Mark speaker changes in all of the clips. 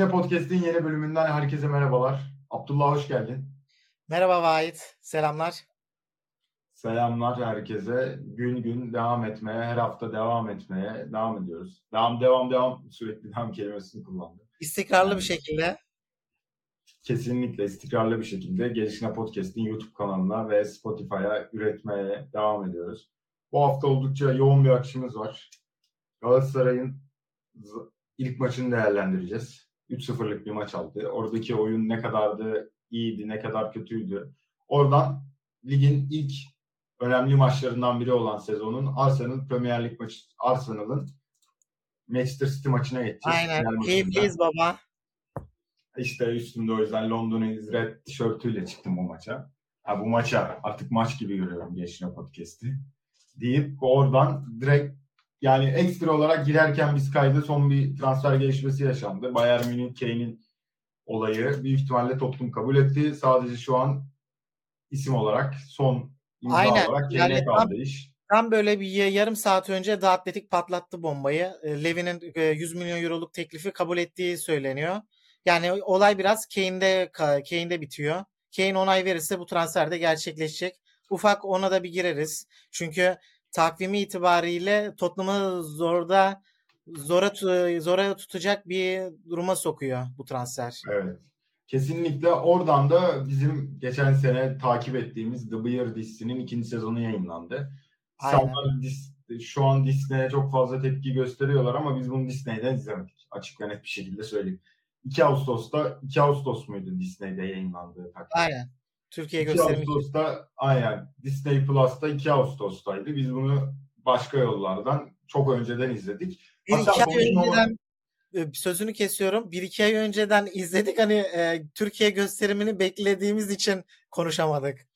Speaker 1: Gelişine Podcast'in yeni bölümünden herkese merhabalar. Abdullah hoş geldin.
Speaker 2: Merhaba Vahit, selamlar.
Speaker 1: Selamlar herkese. Gün gün devam etmeye, her hafta devam etmeye devam ediyoruz. Devam, devam, devam. Sürekli devam kelimesini kullandım.
Speaker 2: İstikrarlı yani, bir şekilde.
Speaker 1: Kesinlikle istikrarlı bir şekilde Gelişine Podcast'in YouTube kanalına ve Spotify'a üretmeye devam ediyoruz. Bu hafta oldukça yoğun bir akışımız var. Galatasaray'ın ilk maçını değerlendireceğiz. 3-0'lık bir maç aldı. Oradaki oyun ne kadardı iyiydi, ne kadar kötüydü. Oradan ligin ilk önemli maçlarından biri olan sezonun Arsenal Premier Lig maçı Arsenal'ın Manchester City maçına geçeceğiz.
Speaker 2: Aynen. Keyifliyiz baba.
Speaker 1: İşte üstümde o yüzden London is Red tişörtüyle çıktım bu maça. Ha, bu maça artık maç gibi görüyorum Geçine Podcast'i. Deyip oradan direkt yani ekstra olarak girerken biz kaydı son bir transfer gelişmesi yaşandı. Bayern Münih Kane'in olayı büyük ihtimalle toplum kabul etti. Sadece şu an isim olarak son imza Aynen. olarak Kane'e yani kaldı tam, iş.
Speaker 2: Tam böyle bir yarım saat önce The Athletic patlattı bombayı. E, Levy'nin 100 e, milyon euroluk teklifi kabul ettiği söyleniyor. Yani olay biraz Kane'de Kane'de bitiyor. Kane onay verirse bu transfer de gerçekleşecek. Ufak ona da bir gireriz. Çünkü takvimi itibariyle Tottenham'ı zorda zora zora tutacak bir duruma sokuyor bu transfer.
Speaker 1: Evet. Kesinlikle oradan da bizim geçen sene takip ettiğimiz The Bear dizisinin ikinci sezonu yayınlandı. Dis, şu an Disney'e çok fazla tepki gösteriyorlar ama biz bunu Disney'den izlemedik. Açık ve net bir şekilde söyleyeyim. 2 Ağustos'ta 2 Ağustos muydu Disney'de yayınlandığı
Speaker 2: takvim? Aynen. Türkiye
Speaker 1: 2 Ağustos'ta aynen Disney Plus'ta 2 Ağustos'taydı. Biz bunu başka yollardan çok önceden izledik.
Speaker 2: Bir Hatta iki ay önceden e, sözünü kesiyorum. Bir iki ay önceden izledik hani e, Türkiye gösterimini beklediğimiz için konuşamadık.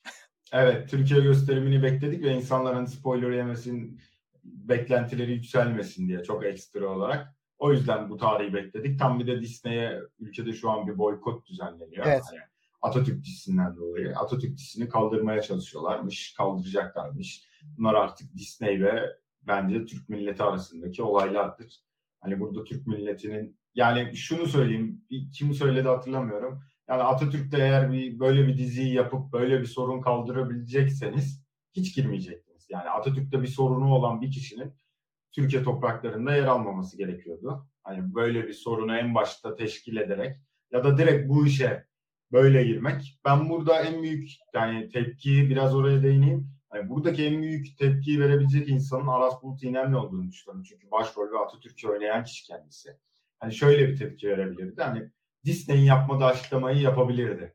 Speaker 1: Evet Türkiye gösterimini bekledik ve insanların spoiler yemesin, beklentileri yükselmesin diye çok ekstra olarak. O yüzden bu tarihi bekledik. Tam bir de Disney'e ülkede şu an bir boykot düzenleniyor. Evet. Yani Atatürk dizisinden dolayı. Atatürk dizisini kaldırmaya çalışıyorlarmış, kaldıracaklarmış. Bunlar artık Disney ve bence Türk milleti arasındaki olaylardır. Hani burada Türk milletinin yani şunu söyleyeyim, kim söyledi hatırlamıyorum. Yani Atatürk'te eğer bir böyle bir diziyi yapıp böyle bir sorun kaldırabilecekseniz hiç girmeyecektiniz. Yani Atatürk'te bir sorunu olan bir kişinin Türkiye topraklarında yer almaması gerekiyordu. Hani böyle bir sorunu en başta teşkil ederek ya da direkt bu işe böyle girmek. Ben burada en büyük yani tepkiyi biraz oraya değineyim. Yani buradaki en büyük tepkiyi verebilecek insanın Aras Bulut İynemli olduğunu düşünüyorum. Çünkü başrol ve Atatürk'ü oynayan kişi kendisi. Hani şöyle bir tepki verebilirdi. Hani Disney'in yapmadığı açıklamayı yapabilirdi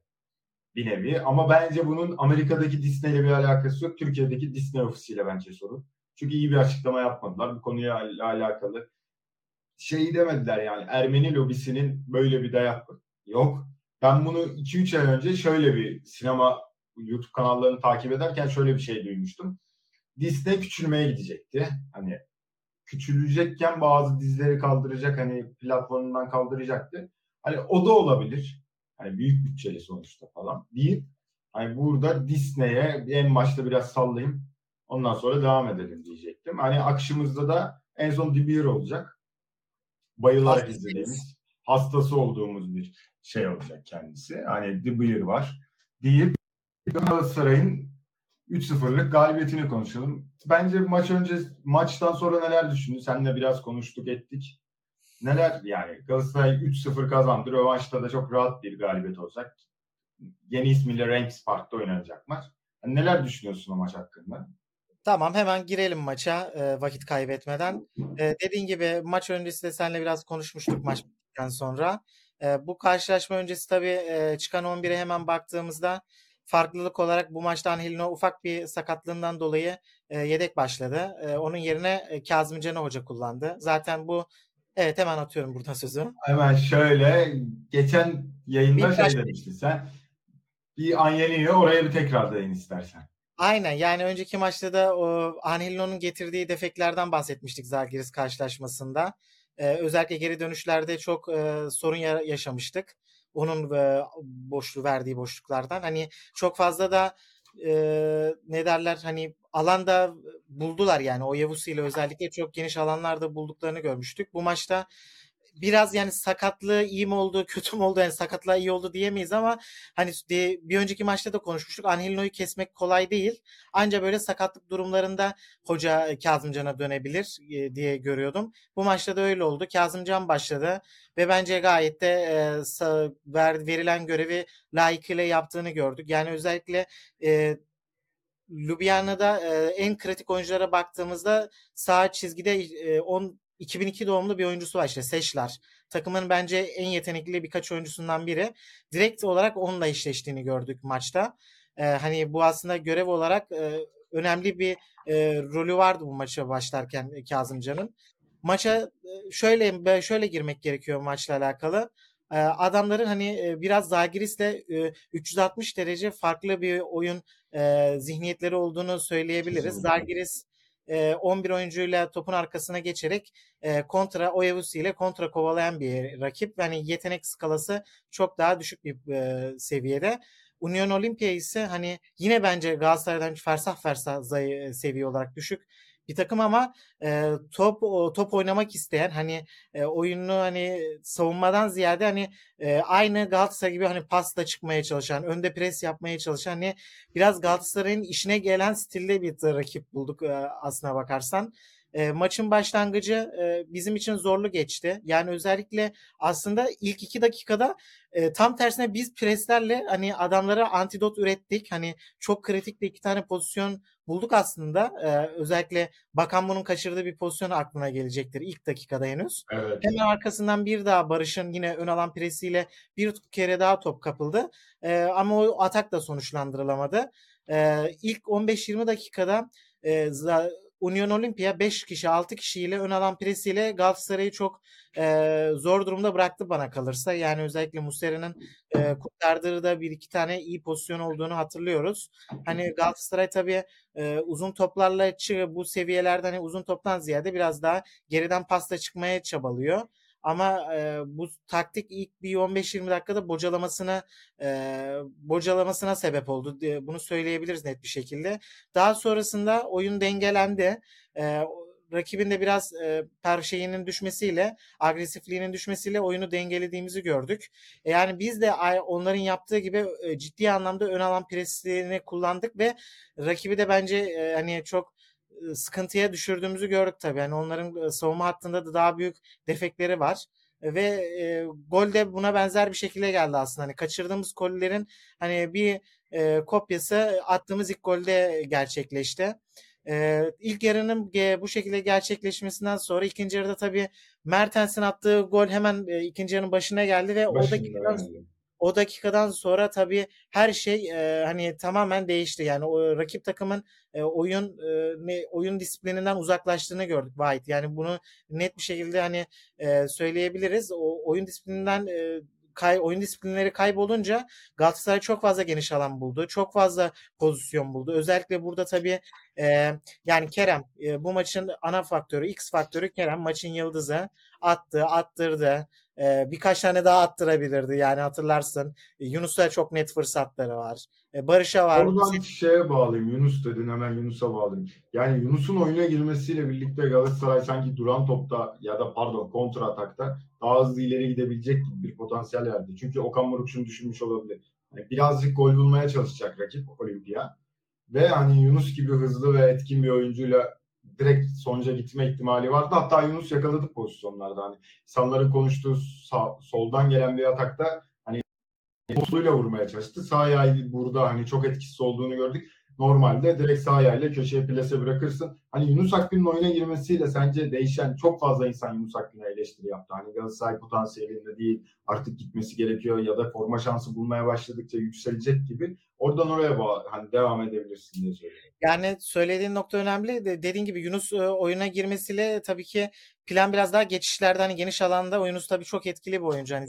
Speaker 1: bir nevi. Ama bence bunun Amerika'daki Disney ile bir alakası yok. Türkiye'deki Disney ofisiyle bence sorun. Çünkü iyi bir açıklama yapmadılar. Bu konuya alakalı şeyi demediler yani Ermeni lobisinin böyle bir dayak yok. Ben bunu 2-3 ay önce şöyle bir sinema YouTube kanallarını takip ederken şöyle bir şey duymuştum. Disney küçülmeye gidecekti. Hani küçülecekken bazı dizileri kaldıracak hani platformundan kaldıracaktı. Hani o da olabilir. Hani büyük bütçeli sonuçta falan deyip hani burada Disney'e en başta biraz sallayayım ondan sonra devam edelim diyecektim. Hani akışımızda da en son The olacak. Bayılarak izlediğimiz, hastası olduğumuz bir şey olacak kendisi. Hani The Bear var deyip Galatasaray'ın 3-0'lık galibiyetini konuşalım. Bence maç önce maçtan sonra neler düşündün? Seninle biraz konuştuk ettik. Neler yani Galatasaray 3-0 kazandı. Rövanşta da çok rahat bir galibiyet olacak. Yeni ismiyle Ranks Park'ta oynanacak maç. Yani neler düşünüyorsun o maç hakkında?
Speaker 2: Tamam hemen girelim maça e, vakit kaybetmeden. E, dediğin gibi maç öncesi de seninle biraz konuşmuştuk maç bittikten sonra. E, bu karşılaşma öncesi tabii e, çıkan 11'e hemen baktığımızda farklılık olarak bu maçtan Hilno ufak bir sakatlığından dolayı e, yedek başladı. E, onun yerine e, Kazım Canı Hoca kullandı. Zaten bu evet hemen atıyorum burada sözü.
Speaker 1: Hemen şöyle geçen yayında bir şey demiştin sen. Bir Angelino oraya bir tekrar değin istersen.
Speaker 2: Aynen yani önceki maçta da o Angelino'nun getirdiği defeklerden bahsetmiştik Zalgiris karşılaşmasında. Ee, özellikle geri dönüşlerde çok e, sorun yaşamıştık. Onun e, boşluğu verdiği boşluklardan. Hani çok fazla da e, ne derler hani alanda buldular yani o Yavuz ile özellikle çok geniş alanlarda bulduklarını görmüştük. Bu maçta biraz yani sakatlığı iyi mi oldu, kötü mü oldu? Yani sakatlığa iyi oldu diyemeyiz ama hani bir önceki maçta da konuşmuştuk. Angelino'yu kesmek kolay değil. Ancak böyle sakatlık durumlarında hoca Kazımcan'a dönebilir e, diye görüyordum. Bu maçta da öyle oldu. Kazımcan başladı ve bence gayet de e, verilen görevi layıkıyla yaptığını gördük. Yani özellikle e, Ljubljana'da e, en kritik oyunculara baktığımızda sağ çizgide e, 10 2002 doğumlu bir oyuncusu var işte Seşler. Takımın bence en yetenekli birkaç oyuncusundan biri. Direkt olarak onunla eşleştiğini gördük maçta. E, hani bu aslında görev olarak e, önemli bir e, rolü vardı bu maça başlarken Kazımcan'ın. Maça e, şöyle şöyle girmek gerekiyor maçla alakalı. E, adamların hani e, biraz Zagiris'le 360 derece farklı bir oyun zihniyetleri olduğunu söyleyebiliriz. Zagiris 11 oyuncuyla topun arkasına geçerek kontra Oyavusi ile kontra kovalayan bir rakip. Yani yetenek skalası çok daha düşük bir seviyede. Union Olimpia ise hani yine bence Galatasaray'dan fersah fersah seviye olarak düşük bir takım ama e, top o, top oynamak isteyen hani e, oyunu hani savunmadan ziyade hani e, aynı Galatasaray gibi hani pasla çıkmaya çalışan, önde pres yapmaya çalışan hani biraz Galatasaray'ın işine gelen stilde bir rakip bulduk e, aslına bakarsan. E, maçın başlangıcı e, bizim için zorlu geçti. Yani özellikle aslında ilk iki dakikada e, tam tersine biz preslerle hani adamlara antidot ürettik. Hani çok kritik de iki tane pozisyon bulduk aslında. E, özellikle Bakan bunun kaçırdığı bir pozisyon aklına gelecektir ilk dakikada henüz. Evet. Hemen arkasından bir daha Barış'ın yine ön alan presiyle bir kere daha top kapıldı. E, ama o atak da sonuçlandırılamadı. E, ilk 15-20 dakikada e, Union Olimpia 5 kişi 6 kişiyle ön alan presiyle Galatasaray'ı çok e, zor durumda bıraktı bana kalırsa. Yani özellikle Muslera'nın e, kurtardığı da bir iki tane iyi pozisyon olduğunu hatırlıyoruz. Hani Galatasaray tabii e, uzun toplarla bu seviyelerde hani uzun toptan ziyade biraz daha geriden pasta çıkmaya çabalıyor. Ama e, bu taktik ilk bir 15-20 dakikada bocalamasına e, bocalamasına sebep oldu. Bunu söyleyebiliriz net bir şekilde. Daha sonrasında oyun dengelendi. E, rakibin de biraz e, per şeyinin düşmesiyle, agresifliğinin düşmesiyle oyunu dengelediğimizi gördük. E, yani biz de onların yaptığı gibi e, ciddi anlamda ön alan preslerini kullandık ve rakibi de bence e, hani çok sıkıntıya düşürdüğümüzü gördük tabii. Yani onların savunma hattında da daha büyük defekleri var. Ve e, gol de buna benzer bir şekilde geldi aslında. Hani kaçırdığımız gollerin hani bir e, kopyası attığımız ilk golde gerçekleşti. E, ilk yarının e, bu şekilde gerçekleşmesinden sonra ikinci yarıda tabii Mertens'in attığı gol hemen e, ikinci yarının başına geldi ve Başında o dakikadan yani o dakikadan sonra tabii her şey e, hani tamamen değişti. Yani o rakip takımın e, oyun e, oyun disiplininden uzaklaştığını gördük White. Yani bunu net bir şekilde hani e, söyleyebiliriz. O oyun disiplininden e, kay, oyun disiplinleri kaybolunca Galatasaray çok fazla geniş alan buldu. Çok fazla pozisyon buldu. Özellikle burada tabii e, yani Kerem e, bu maçın ana faktörü, X faktörü Kerem maçın yıldızı attı, attırdı. Ee, birkaç tane daha attırabilirdi. Yani hatırlarsın. Yunus'a çok net fırsatları var. Ee, Barış'a var.
Speaker 1: Oradan şeye bağlayayım. Yunus dedin hemen Yunus'a bağlayayım. Yani Yunus'un oyuna girmesiyle birlikte Galatasaray sanki duran topta ya da pardon kontra atakta daha hızlı ileri gidebilecek gibi bir potansiyel verdi. Çünkü Okan Buruk şunu düşünmüş olabilir. Yani birazcık gol bulmaya çalışacak rakip Olimpia. Ve hani Yunus gibi hızlı ve etkin bir oyuncuyla direkt sonuca gitme ihtimali vardı. Hatta Yunus yakaladı pozisyonlarda. Hani insanların konuştuğu sağ, soldan gelen bir atakta soluyla vurmaya çalıştı. Sağ ayağı burada hani çok etkisiz olduğunu gördük. Normalde direkt sağ ayağıyla köşeye plase bırakırsın. Hani Yunus Akgün'ün oyuna girmesiyle sence değişen çok fazla insan Yunus Akgün'e eleştiri yaptı. Hani Galatasaray potansiyelinde değil artık gitmesi gerekiyor ya da forma şansı bulmaya başladıkça yükselecek gibi. Oradan oraya bağ, hani devam edebilirsin diye söylüyorum.
Speaker 2: Yani söylediğin nokta önemli. Dediğin gibi Yunus e, oyuna girmesiyle tabii ki plan biraz daha geçişlerde hani geniş alanda Yunus tabii çok etkili bir oyuncu. Hani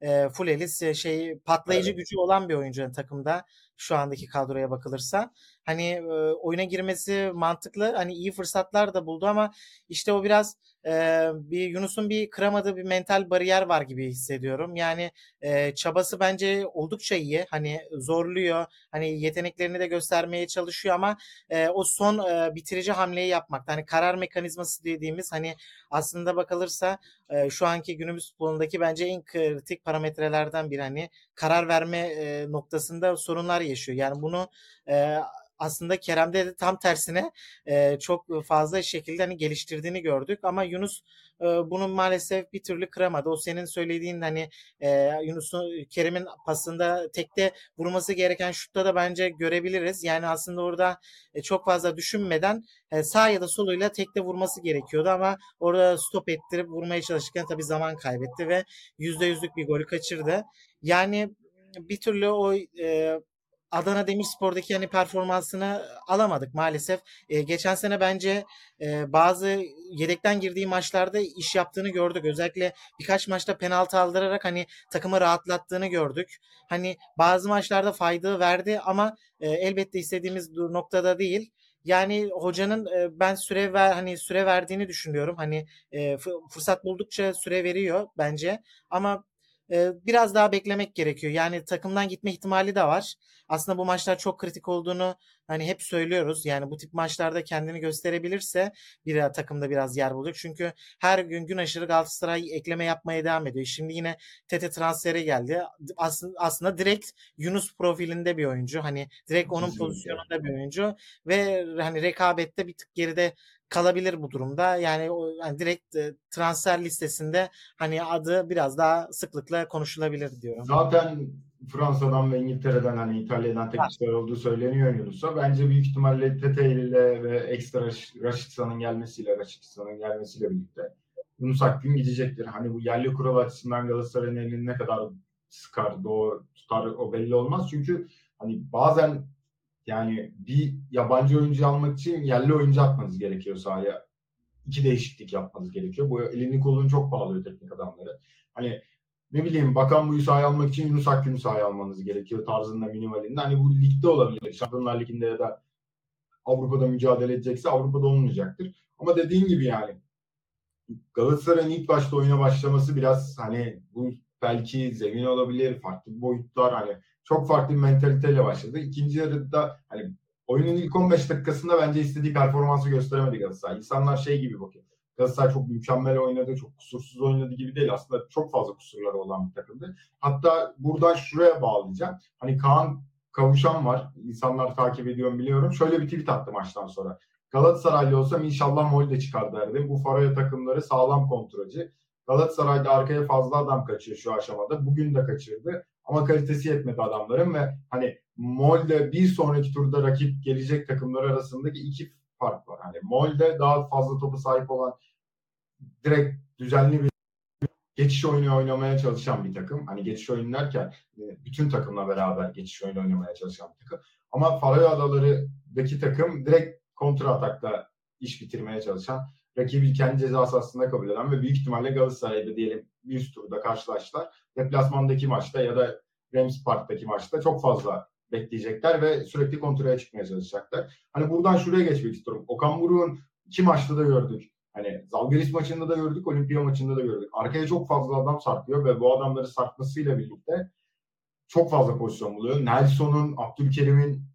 Speaker 2: e, full elis e, şey patlayıcı evet. gücü olan bir oyuncu takımda şu andaki kadroya bakılırsa. Hani e, oyuna girmesi mantıklı. Hani iyi fırsatlar da buldu ama işte o biraz e, bir Yunus'un bir kıramadığı bir mental bariyer var gibi hissediyorum. Yani e, çabası bence oldukça iyi. Hani zorluyor. Hani yeteneklerini de göstermeye çalışıyor ama e, o son e, bitirici hamleyi yapmakta. Hani karar mekanizması dediğimiz hani aslında bakılırsa e, şu anki günümüz futbolundaki bence en kritik parametrelerden biri. Hani karar verme e, noktasında sorunlar yaşıyor. Yani bunu e, aslında Kerem'de de tam tersine e, çok fazla şekilde hani geliştirdiğini gördük ama Yunus e, bunu maalesef bir türlü kıramadı. O senin söylediğin hani e, Yunus'un Kerem'in pasında tekte vurması gereken şutta da bence görebiliriz. Yani aslında orada e, çok fazla düşünmeden e, sağ ya da soluyla tekte vurması gerekiyordu ama orada stop ettirip vurmaya çalışırken tabii zaman kaybetti ve %100'lük bir golü kaçırdı. Yani bir türlü o e, Adana Demirspor'daki hani performansını alamadık maalesef. E, geçen sene bence e, bazı yedekten girdiği maçlarda iş yaptığını gördük. Özellikle birkaç maçta penaltı aldırarak hani takımı rahatlattığını gördük. Hani bazı maçlarda fayda verdi ama e, elbette istediğimiz noktada değil. Yani hocanın e, ben süre ver hani süre verdiğini düşünüyorum. Hani e, fırsat buldukça süre veriyor bence. Ama biraz daha beklemek gerekiyor. Yani takımdan gitme ihtimali de var. Aslında bu maçlar çok kritik olduğunu hani hep söylüyoruz. Yani bu tip maçlarda kendini gösterebilirse bir takımda biraz yer bulacak. Çünkü her gün gün aşırı Galatasaray ekleme yapmaya devam ediyor. Şimdi yine Tete transferi geldi. Aslında, aslında direkt Yunus profilinde bir oyuncu. Hani direkt onun pozisyonunda bir oyuncu ve hani rekabette bir tık geride kalabilir bu durumda. Yani o yani direkt e, transfer listesinde hani adı biraz daha sıklıkla konuşulabilir diyorum.
Speaker 1: Zaten Fransa'dan ve İngiltere'den hani İtalya'dan teklifler olduğu söyleniyor Yunus'a. Bence büyük ihtimalle Tete ile ve ekstra Raşitsa'nın gelmesiyle, Raşitsa'nın gelmesiyle birlikte Yunus Akgün gidecektir. Hani bu yerli kural açısından Galatasaray'ın elini ne kadar sıkar, doğru tutar o belli olmaz. Çünkü hani bazen yani bir yabancı oyuncu almak için yerli oyuncu atmanız gerekiyor sahaya. İki değişiklik yapmanız gerekiyor. Bu elini kolunu çok bağlıyor teknik adamları. Hani ne bileyim Bakan Buyu sahaya almak için Yunus Akgün'ü sahaya almanız gerekiyor tarzında minimalinde. Hani bu ligde olabilir. Şampiyonlar Ligi'nde ya da Avrupa'da mücadele edecekse Avrupa'da olmayacaktır. Ama dediğin gibi yani Galatasaray'ın ilk başta oyuna başlaması biraz hani bu belki zemin olabilir, farklı boyutlar hani çok farklı bir mentaliteyle başladı. İkinci yarıda hani oyunun ilk 15 dakikasında bence istediği performansı gösteremedi Galatasaray. İnsanlar şey gibi bakıyor. Galatasaray çok mükemmel oynadı, çok kusursuz oynadı gibi değil. Aslında çok fazla kusurları olan bir takımdı. Hatta buradan şuraya bağlayacağım. Hani Kaan Kavuşan var. İnsanlar takip ediyorum biliyorum. Şöyle bir tweet attı maçtan sonra. Galatasaraylı olsam inşallah Molde çıkar derdim. Bu Faroya takımları sağlam kontrolcü. Galatasaray'da arkaya fazla adam kaçıyor şu aşamada. Bugün de kaçırdı. Ama kalitesi yetmedi adamların ve hani Molde bir sonraki turda rakip gelecek takımlar arasındaki iki fark var. Hani Molde daha fazla topu sahip olan direkt düzenli bir geçiş oyunu oynamaya çalışan bir takım. Hani geçiş oyunu derken e, bütün takımla beraber geçiş oyunu oynamaya çalışan bir takım. Ama Faroe Adaları'daki takım direkt kontra atakla iş bitirmeye çalışan, rakibi kendi ceza sahasında kabul eden ve büyük ihtimalle Galatasaray'da diyelim bir üst turda karşılaştılar. Deplasmandaki maçta ya da Rams Park'taki maçta çok fazla bekleyecekler ve sürekli kontrole çıkmaya çalışacaklar. Hani buradan şuraya geçmek istiyorum. Okan Buruk'un iki maçta da gördük. Hani Zalgiris maçında da gördük, Olimpiya maçında da gördük. Arkaya çok fazla adam sarkıyor ve bu adamları sarkmasıyla birlikte çok fazla pozisyon buluyor. Nelson'un, Abdülkerim'in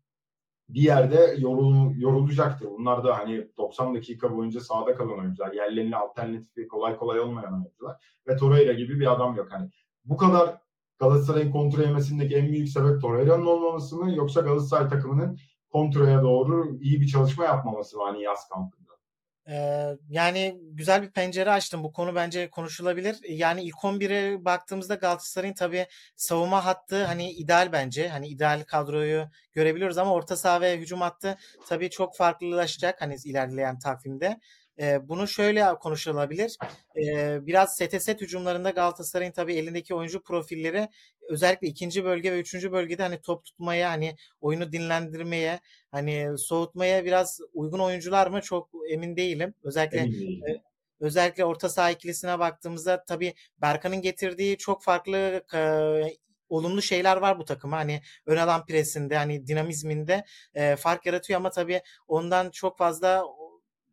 Speaker 1: bir yerde yorul, yorulacaktır. Bunlar da hani 90 dakika boyunca sahada kalan oyuncular. Yerlerine alternatifi kolay kolay olmayan oyuncular. Ve Torreira gibi bir adam yok. Hani bu kadar Galatasaray'ın kontra yemesindeki en büyük sebep Torreira'nın olmaması mı yoksa Galatasaray takımının kontraya doğru iyi bir çalışma yapmaması mı hani yaz kampında?
Speaker 2: Yani güzel bir pencere açtım. Bu konu bence konuşulabilir. Yani ilk 11'e baktığımızda Galatasaray'ın tabii savunma hattı hani ideal bence. Hani ideal kadroyu görebiliyoruz ama orta saha ve hücum hattı tabii çok farklılaşacak hani ilerleyen takvimde. Bunu şöyle konuşulabilir. Biraz sete set hücumlarında Galatasaray'ın tabii elindeki oyuncu profilleri özellikle ikinci bölge ve üçüncü bölgede hani top tutmaya hani oyunu dinlendirmeye hani soğutmaya biraz uygun oyuncular mı çok emin değilim. Özellikle emin değilim. E, özellikle orta saha ikilisine baktığımızda tabii Berkan'ın getirdiği çok farklı e, olumlu şeyler var bu takıma. Hani ön alan presinde hani dinamizminde e, fark yaratıyor ama tabii ondan çok fazla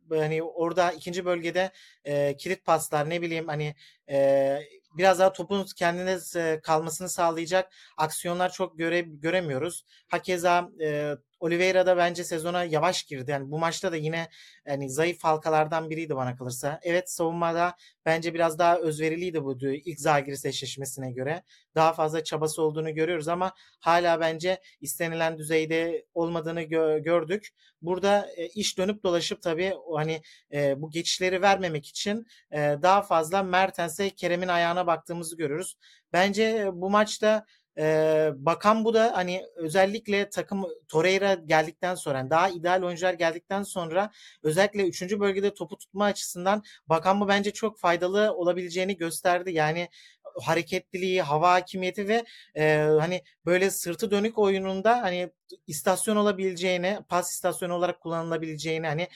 Speaker 2: hani orada ikinci bölgede e, kilit paslar ne bileyim hani e, biraz daha topun kendine kalmasını sağlayacak aksiyonlar çok göre, göremiyoruz. Hakeza e, Oliveira da bence sezona yavaş girdi. Yani bu maçta da yine yani zayıf halkalardan biriydi bana kalırsa. Evet savunmada bence biraz daha özveriliydi bu ilk Zagiris eşleşmesine göre. Daha fazla çabası olduğunu görüyoruz ama hala bence istenilen düzeyde olmadığını gö- gördük. Burada e, iş dönüp dolaşıp tabii hani e, bu geçişleri vermemek için e, daha fazla Mertens'e Kerem'in ayağına baktığımızı görüyoruz. Bence bu maçta ee, bakan bu da hani özellikle takım Torreira geldikten sonra yani daha ideal oyuncular geldikten sonra özellikle 3. bölgede topu tutma açısından bakan bu bence çok faydalı olabileceğini gösterdi. Yani hareketliliği, hava hakimiyeti ve e, hani böyle sırtı dönük oyununda hani istasyon olabileceğini, pas istasyonu olarak kullanılabileceğini hani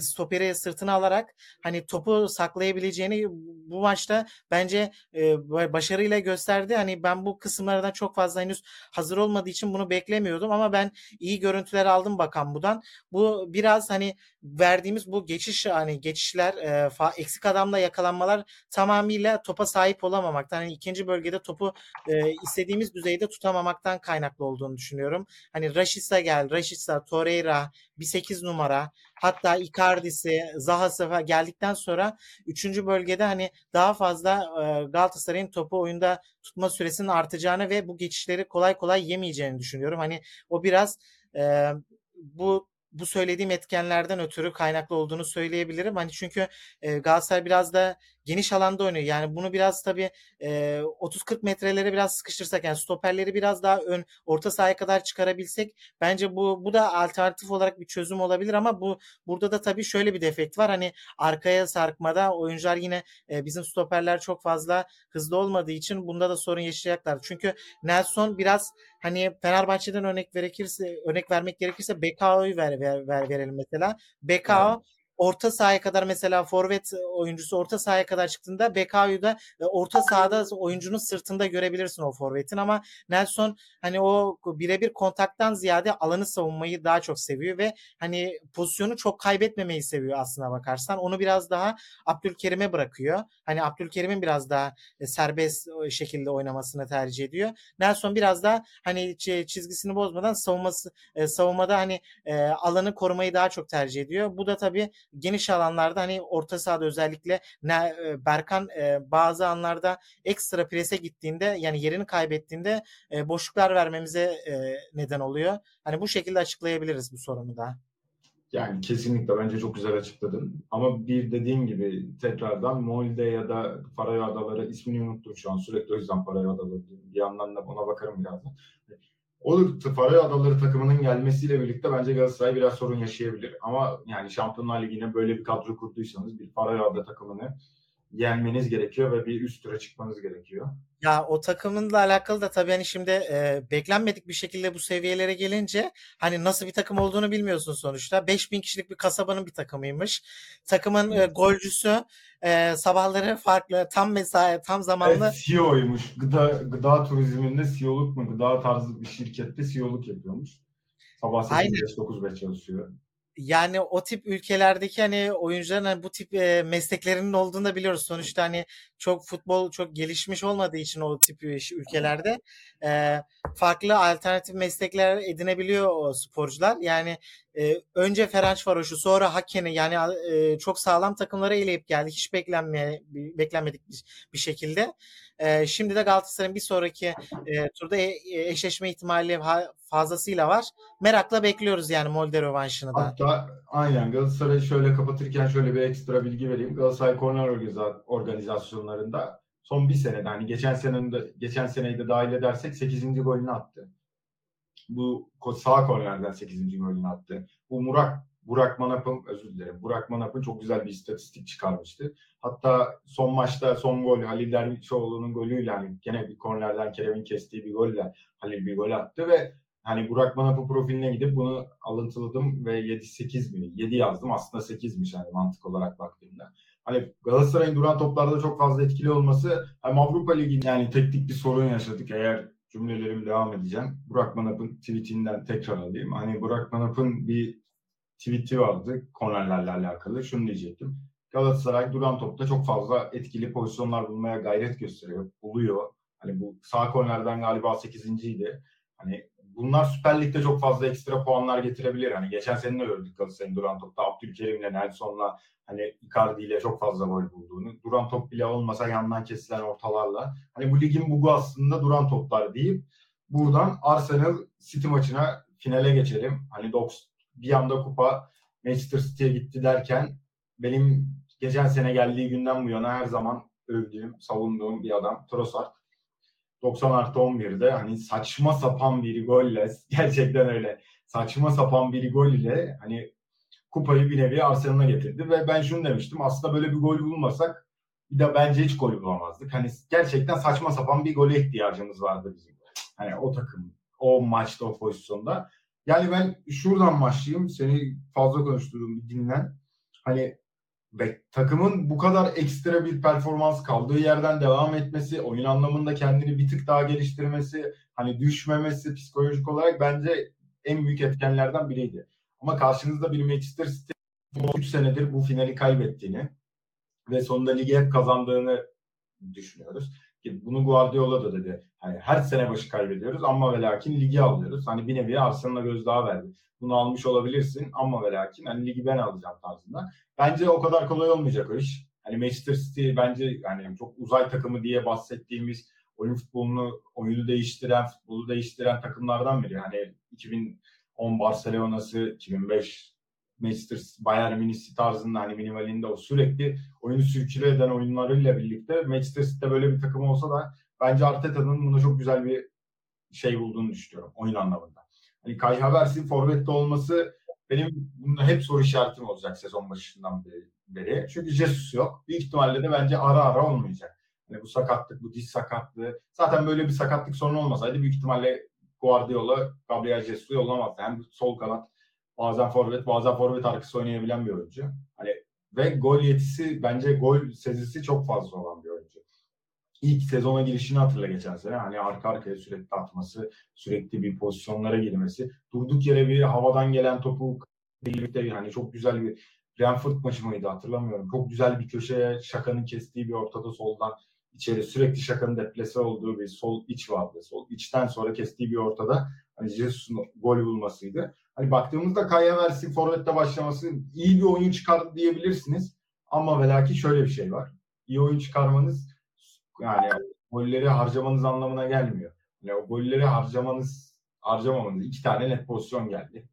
Speaker 2: stoperi sırtına alarak hani topu saklayabileceğini bu maçta bence e, başarıyla gösterdi. Hani ben bu kısımlardan çok fazla henüz hazır olmadığı için bunu beklemiyordum ama ben iyi görüntüler aldım bakan budan. Bu biraz hani verdiğimiz bu geçiş hani geçişler e, fa, eksik adamla yakalanmalar tamamıyla topa sahip olamamaktan hani ikinci bölgede topu e, istediğimiz düzeyde tutamamaktan kaynaklı olduğunu düşünüyorum. Hani Rashica gel, Rashica, Torreira, bir 8 numara hatta Icardi'si, Zaha'sı geldikten sonra 3. bölgede hani daha fazla e, Galatasaray'ın topu oyunda tutma süresinin artacağını ve bu geçişleri kolay kolay yemeyeceğini düşünüyorum. Hani o biraz e, bu bu söylediğim etkenlerden ötürü kaynaklı olduğunu söyleyebilirim. Hani çünkü e, Galatasaray biraz da geniş alanda oynuyor. Yani bunu biraz tabii e, 30-40 metrelere biraz sıkıştırsak yani stoperleri biraz daha ön orta sahaya kadar çıkarabilsek bence bu bu da alternatif olarak bir çözüm olabilir ama bu burada da tabii şöyle bir defekt var. Hani arkaya sarkmada oyuncular yine e, bizim stoperler çok fazla hızlı olmadığı için bunda da sorun yaşayacaklar. Çünkü Nelson biraz hani Fenerbahçe'den örnek verekirse örnek vermek gerekirse Bekao'yu ver, ver, ver verelim mesela. Bekao evet orta sahaya kadar mesela forvet oyuncusu orta sahaya kadar çıktığında BKU'yu da e, orta sahada oyuncunun sırtında görebilirsin o forvetin ama Nelson hani o birebir kontaktan ziyade alanı savunmayı daha çok seviyor ve hani pozisyonu çok kaybetmemeyi seviyor aslına bakarsan. Onu biraz daha Abdülkerim'e bırakıyor. Hani Abdülkerim'in biraz daha e, serbest şekilde oynamasını tercih ediyor. Nelson biraz daha hani çizgisini bozmadan savunması e, savunmada hani alanı korumayı daha çok tercih ediyor. Bu da tabii geniş alanlarda hani orta sahada özellikle e, Berkan e, bazı anlarda ekstra prese gittiğinde yani yerini kaybettiğinde e, boşluklar vermemize neden oluyor. Hani bu şekilde açıklayabiliriz bu sorunu da.
Speaker 1: Yani kesinlikle bence çok güzel açıkladın. Ama bir dediğim gibi tekrardan Molde ya da Faroe Adaları ismini unuttum şu an. Sürekli o yüzden Faroe Adaları diyorum. Bir yandan da ona bakarım birazdan. O Faroe Adaları takımının gelmesiyle birlikte bence Galatasaray biraz sorun yaşayabilir. Ama yani Şampiyonlar Ligi'ne böyle bir kadro kurduysanız bir Faroe Ada takımını yenmeniz gerekiyor ve bir üst tura çıkmanız gerekiyor.
Speaker 2: Ya o takımınla alakalı da tabii hani şimdi e, beklenmedik bir şekilde bu seviyelere gelince hani nasıl bir takım olduğunu bilmiyorsun sonuçta. 5000 kişilik bir kasabanın bir takımıymış. Takımın e, golcüsü e, sabahları farklı tam mesai tam zamanlı.
Speaker 1: Evet, CEO'ymuş. Gıda, gıda turizminde CEO'luk mu? Gıda tarzı bir şirkette CEO'luk yapıyormuş. Sabah 8-5-9-5 çalışıyor
Speaker 2: yani o tip ülkelerdeki hani oyuncuların hani bu tip e, mesleklerinin olduğunu da biliyoruz. Sonuçta hani çok futbol çok gelişmiş olmadığı için o tip ülkelerde e, farklı alternatif meslekler edinebiliyor o sporcular. Yani e, önce Ferencvaros'u sonra Haken'i yani e, çok sağlam takımlara eleyip geldi. Hiç beklenmeye beklenmedik bir, bir şekilde. E, şimdi de Galatasaray'ın bir sonraki e, turda e, eşleşme ihtimali fazlasıyla var. Merakla bekliyoruz yani Molde rövanşını da.
Speaker 1: Hatta aynen Galatasaray'ı şöyle kapatırken şöyle bir ekstra bilgi vereyim. Galatasaray Korner organizasyonlarında son bir senede hani geçen senenin de, geçen seneyi de dahil edersek 8. golünü attı. Bu sağ kornerden 8. golünü attı. Bu Murak Burak Manap'ın özür dilerim. Burak Manap'ın çok güzel bir istatistik çıkarmıştı. Hatta son maçta son gol Halil Dervişoğlu'nun golüyle hani gene bir kornerden Kerem'in kestiği bir golle Halil bir gol attı ve hani Burak Manap'ın profiline gidip bunu alıntıladım ve 7-8 mi? 7 yazdım. Aslında 8'miş yani mantık olarak baktığımda. Hani Galatasaray'ın duran toplarda çok fazla etkili olması hem Avrupa Ligi'nin yani teknik bir sorun yaşadık. Eğer cümlelerimi devam edeceğim. Burak Manap'ın tweetinden tekrar alayım. Hani Burak Manap'ın bir tweet'i vardı kornerlerle alakalı. Şunu diyecektim. Galatasaray duran topta çok fazla etkili pozisyonlar bulmaya gayret gösteriyor. Buluyor. Hani bu sağ kornerden galiba 8.ydi. Hani bunlar Süper Lig'de çok fazla ekstra puanlar getirebilir. Hani geçen sene de gördük Galatasaray'ın duran topta Abdülkerim'le Nelson'la hani Icardi ile çok fazla gol bulduğunu. Duran top bile olmasa yandan kesilen ortalarla. Hani bu ligin bugu aslında duran toplar deyip buradan Arsenal City maçına finale geçelim. Hani bir anda kupa Manchester City'ye gitti derken benim geçen sene geldiği günden bu yana her zaman övdüğüm, savunduğum bir adam Trossard. 90 artı 11'de hani saçma sapan bir golle gerçekten öyle saçma sapan bir gol ile hani kupayı bir nevi Arsenal'a getirdi ve ben şunu demiştim aslında böyle bir gol bulmasak bir de bence hiç gol bulamazdık. Hani gerçekten saçma sapan bir gole ihtiyacımız vardı bizim. Hani o takım o maçta o pozisyonda. Yani ben şuradan başlayayım. Seni fazla konuştuğum bir dinlen. Hani ve takımın bu kadar ekstra bir performans kaldığı yerden devam etmesi, oyun anlamında kendini bir tık daha geliştirmesi, hani düşmemesi psikolojik olarak bence en büyük etkenlerden biriydi. Ama karşınızda bir Manchester City 3 senedir bu finali kaybettiğini ve sonunda ligi hep kazandığını düşünüyoruz. Bunu Guardiola da dedi. Hani her sene başı kaybediyoruz ama ve lakin ligi alıyoruz. Hani bir nevi Arsenal'a gözdağı verdi. Bunu almış olabilirsin ama ve lakin hani ligi ben alacağım tarzında. Bence o kadar kolay olmayacak o iş. Hani Manchester City bence yani çok uzay takımı diye bahsettiğimiz oyun futbolunu, oyunu değiştiren, futbolu değiştiren takımlardan biri. Hani 2010 Barcelona'sı, 2005 Manchester Bayern Münih tarzında hani minimalinde o sürekli oyunu sürküle eden oyunlarıyla birlikte Manchester City'de böyle bir takım olsa da bence Arteta'nın buna çok güzel bir şey bulduğunu düşünüyorum oyun anlamında. Hani Kai Havertz'in forvette olması benim bunda hep soru işaretim olacak sezon başından beri. Çünkü Jesus yok. Büyük ihtimalle de bence ara ara olmayacak. Hani bu sakatlık, bu diş sakatlığı. Zaten böyle bir sakatlık sorunu olmasaydı büyük ihtimalle Guardiola Gabriel Jesus'u yollamazdı. Hem sol kanat bazen forvet, bazen forvet arkası oynayabilen bir oyuncu. Hani ve gol yetisi bence gol sezisi çok fazla olan bir oyuncu. İlk sezona girişini hatırla geçen sene. Hani arka arkaya sürekli atması, sürekli bir pozisyonlara girmesi. Durduk yere bir havadan gelen topu birlikte hani çok güzel bir Brentford maçı mıydı hatırlamıyorum. Çok güzel bir köşeye şakanın kestiği bir ortada soldan içeri sürekli şakanın deplese olduğu bir sol iç vardı. Sol içten sonra kestiği bir ortada hani Jesus'un gol bulmasıydı. Hani baktığımızda Kaya Versi Forvet'te başlaması iyi bir oyun çıkardı diyebilirsiniz. Ama velaki şöyle bir şey var. İyi oyun çıkarmanız yani golleri harcamanız anlamına gelmiyor. Yani o golleri harcamanız harcamamanız iki tane net pozisyon geldi.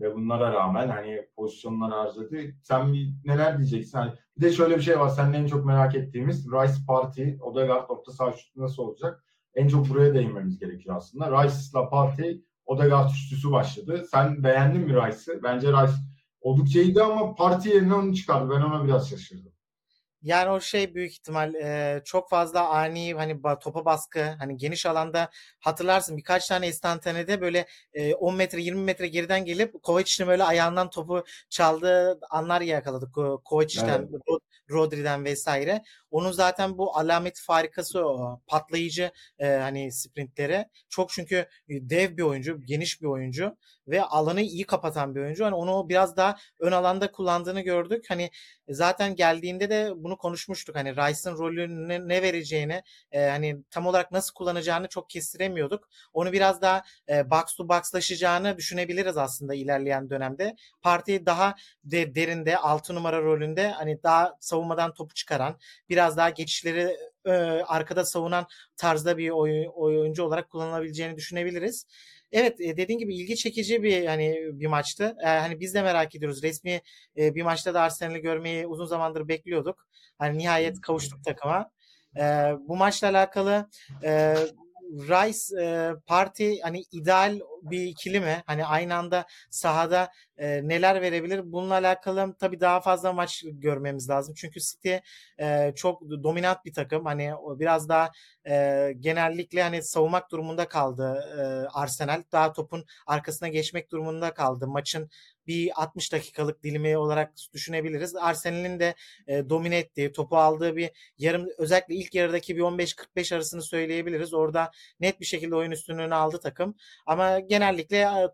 Speaker 1: Ve bunlara rağmen hani pozisyonlar harcadı. Sen bir neler diyeceksin? Hani bir de şöyle bir şey var. Senin en çok merak ettiğimiz Rice Party, Odegaard orta saha nasıl olacak? En çok buraya değinmemiz gerekiyor aslında. Rice'la Party Odegaard üçlüsü başladı. Sen beğendin mi Rice'ı? Bence Rice oldukça iyiydi ama parti yerine onu çıkardı. Ben ona biraz şaşırdım.
Speaker 2: Yani o şey büyük ihtimal e, çok fazla ani hani topa baskı hani geniş alanda hatırlarsın birkaç tane istantanede böyle e, 10 metre 20 metre geriden gelip Kovacic'in böyle ayağından topu çaldığı anlar yakaladık. Kovacic'ten evet. Rodri'den vesaire. Onun zaten bu alamet farikası o patlayıcı e, hani sprintleri. Çok çünkü dev bir oyuncu, geniş bir oyuncu ve alanı iyi kapatan bir oyuncu. Hani onu biraz daha ön alanda kullandığını gördük. Hani zaten geldiğinde de bunu konuşmuştuk. Hani Rice'ın rolünü ne vereceğini, e, hani tam olarak nasıl kullanacağını çok kestiremiyorduk. Onu biraz daha e, box to box'laşacağını düşünebiliriz aslında ilerleyen dönemde. Parti daha de, derinde 6 numara rolünde hani daha savunmadan topu çıkaran, biraz daha geçişleri e, arkada savunan tarzda bir oyun, oyuncu olarak kullanılabileceğini düşünebiliriz. Evet e, dediğin gibi ilgi çekici bir hani bir maçtı. E, hani biz de merak ediyoruz. Resmi e, bir maçta da Arsenal'i görmeyi uzun zamandır bekliyorduk. Hani nihayet kavuştuk takıma. E, bu maçla alakalı e, Rice e, parti hani ideal bir ikili mi? Hani aynı anda sahada e, neler verebilir? Bununla alakalı tabii daha fazla maç görmemiz lazım. Çünkü City e, çok dominant bir takım. Hani biraz daha e, genellikle hani savunmak durumunda kaldı e, Arsenal. Daha topun arkasına geçmek durumunda kaldı. Maçın bir 60 dakikalık dilimi olarak düşünebiliriz. Arsenal'in de e, domine ettiği, topu aldığı bir yarım özellikle ilk yarıdaki bir 15-45 arasını söyleyebiliriz. Orada net bir şekilde oyun üstünlüğünü aldı takım. Ama genellikle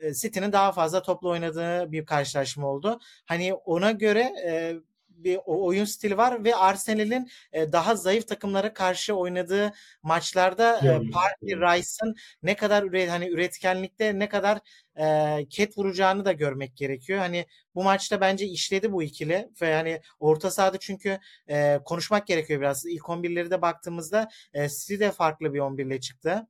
Speaker 2: e, City'nin daha fazla toplu oynadığı bir karşılaşma oldu. Hani ona göre e, bir oyun stili var ve Arsenal'in e, daha zayıf takımlara karşı oynadığı maçlarda e, Party Rice'ın ne kadar üret, hani üretkenlikte ne kadar e, ket vuracağını da görmek gerekiyor. Hani bu maçta bence işledi bu ikili ve hani orta sahada çünkü e, konuşmak gerekiyor biraz. İlk 11'leri de baktığımızda e, City de farklı bir 11 ile çıktı.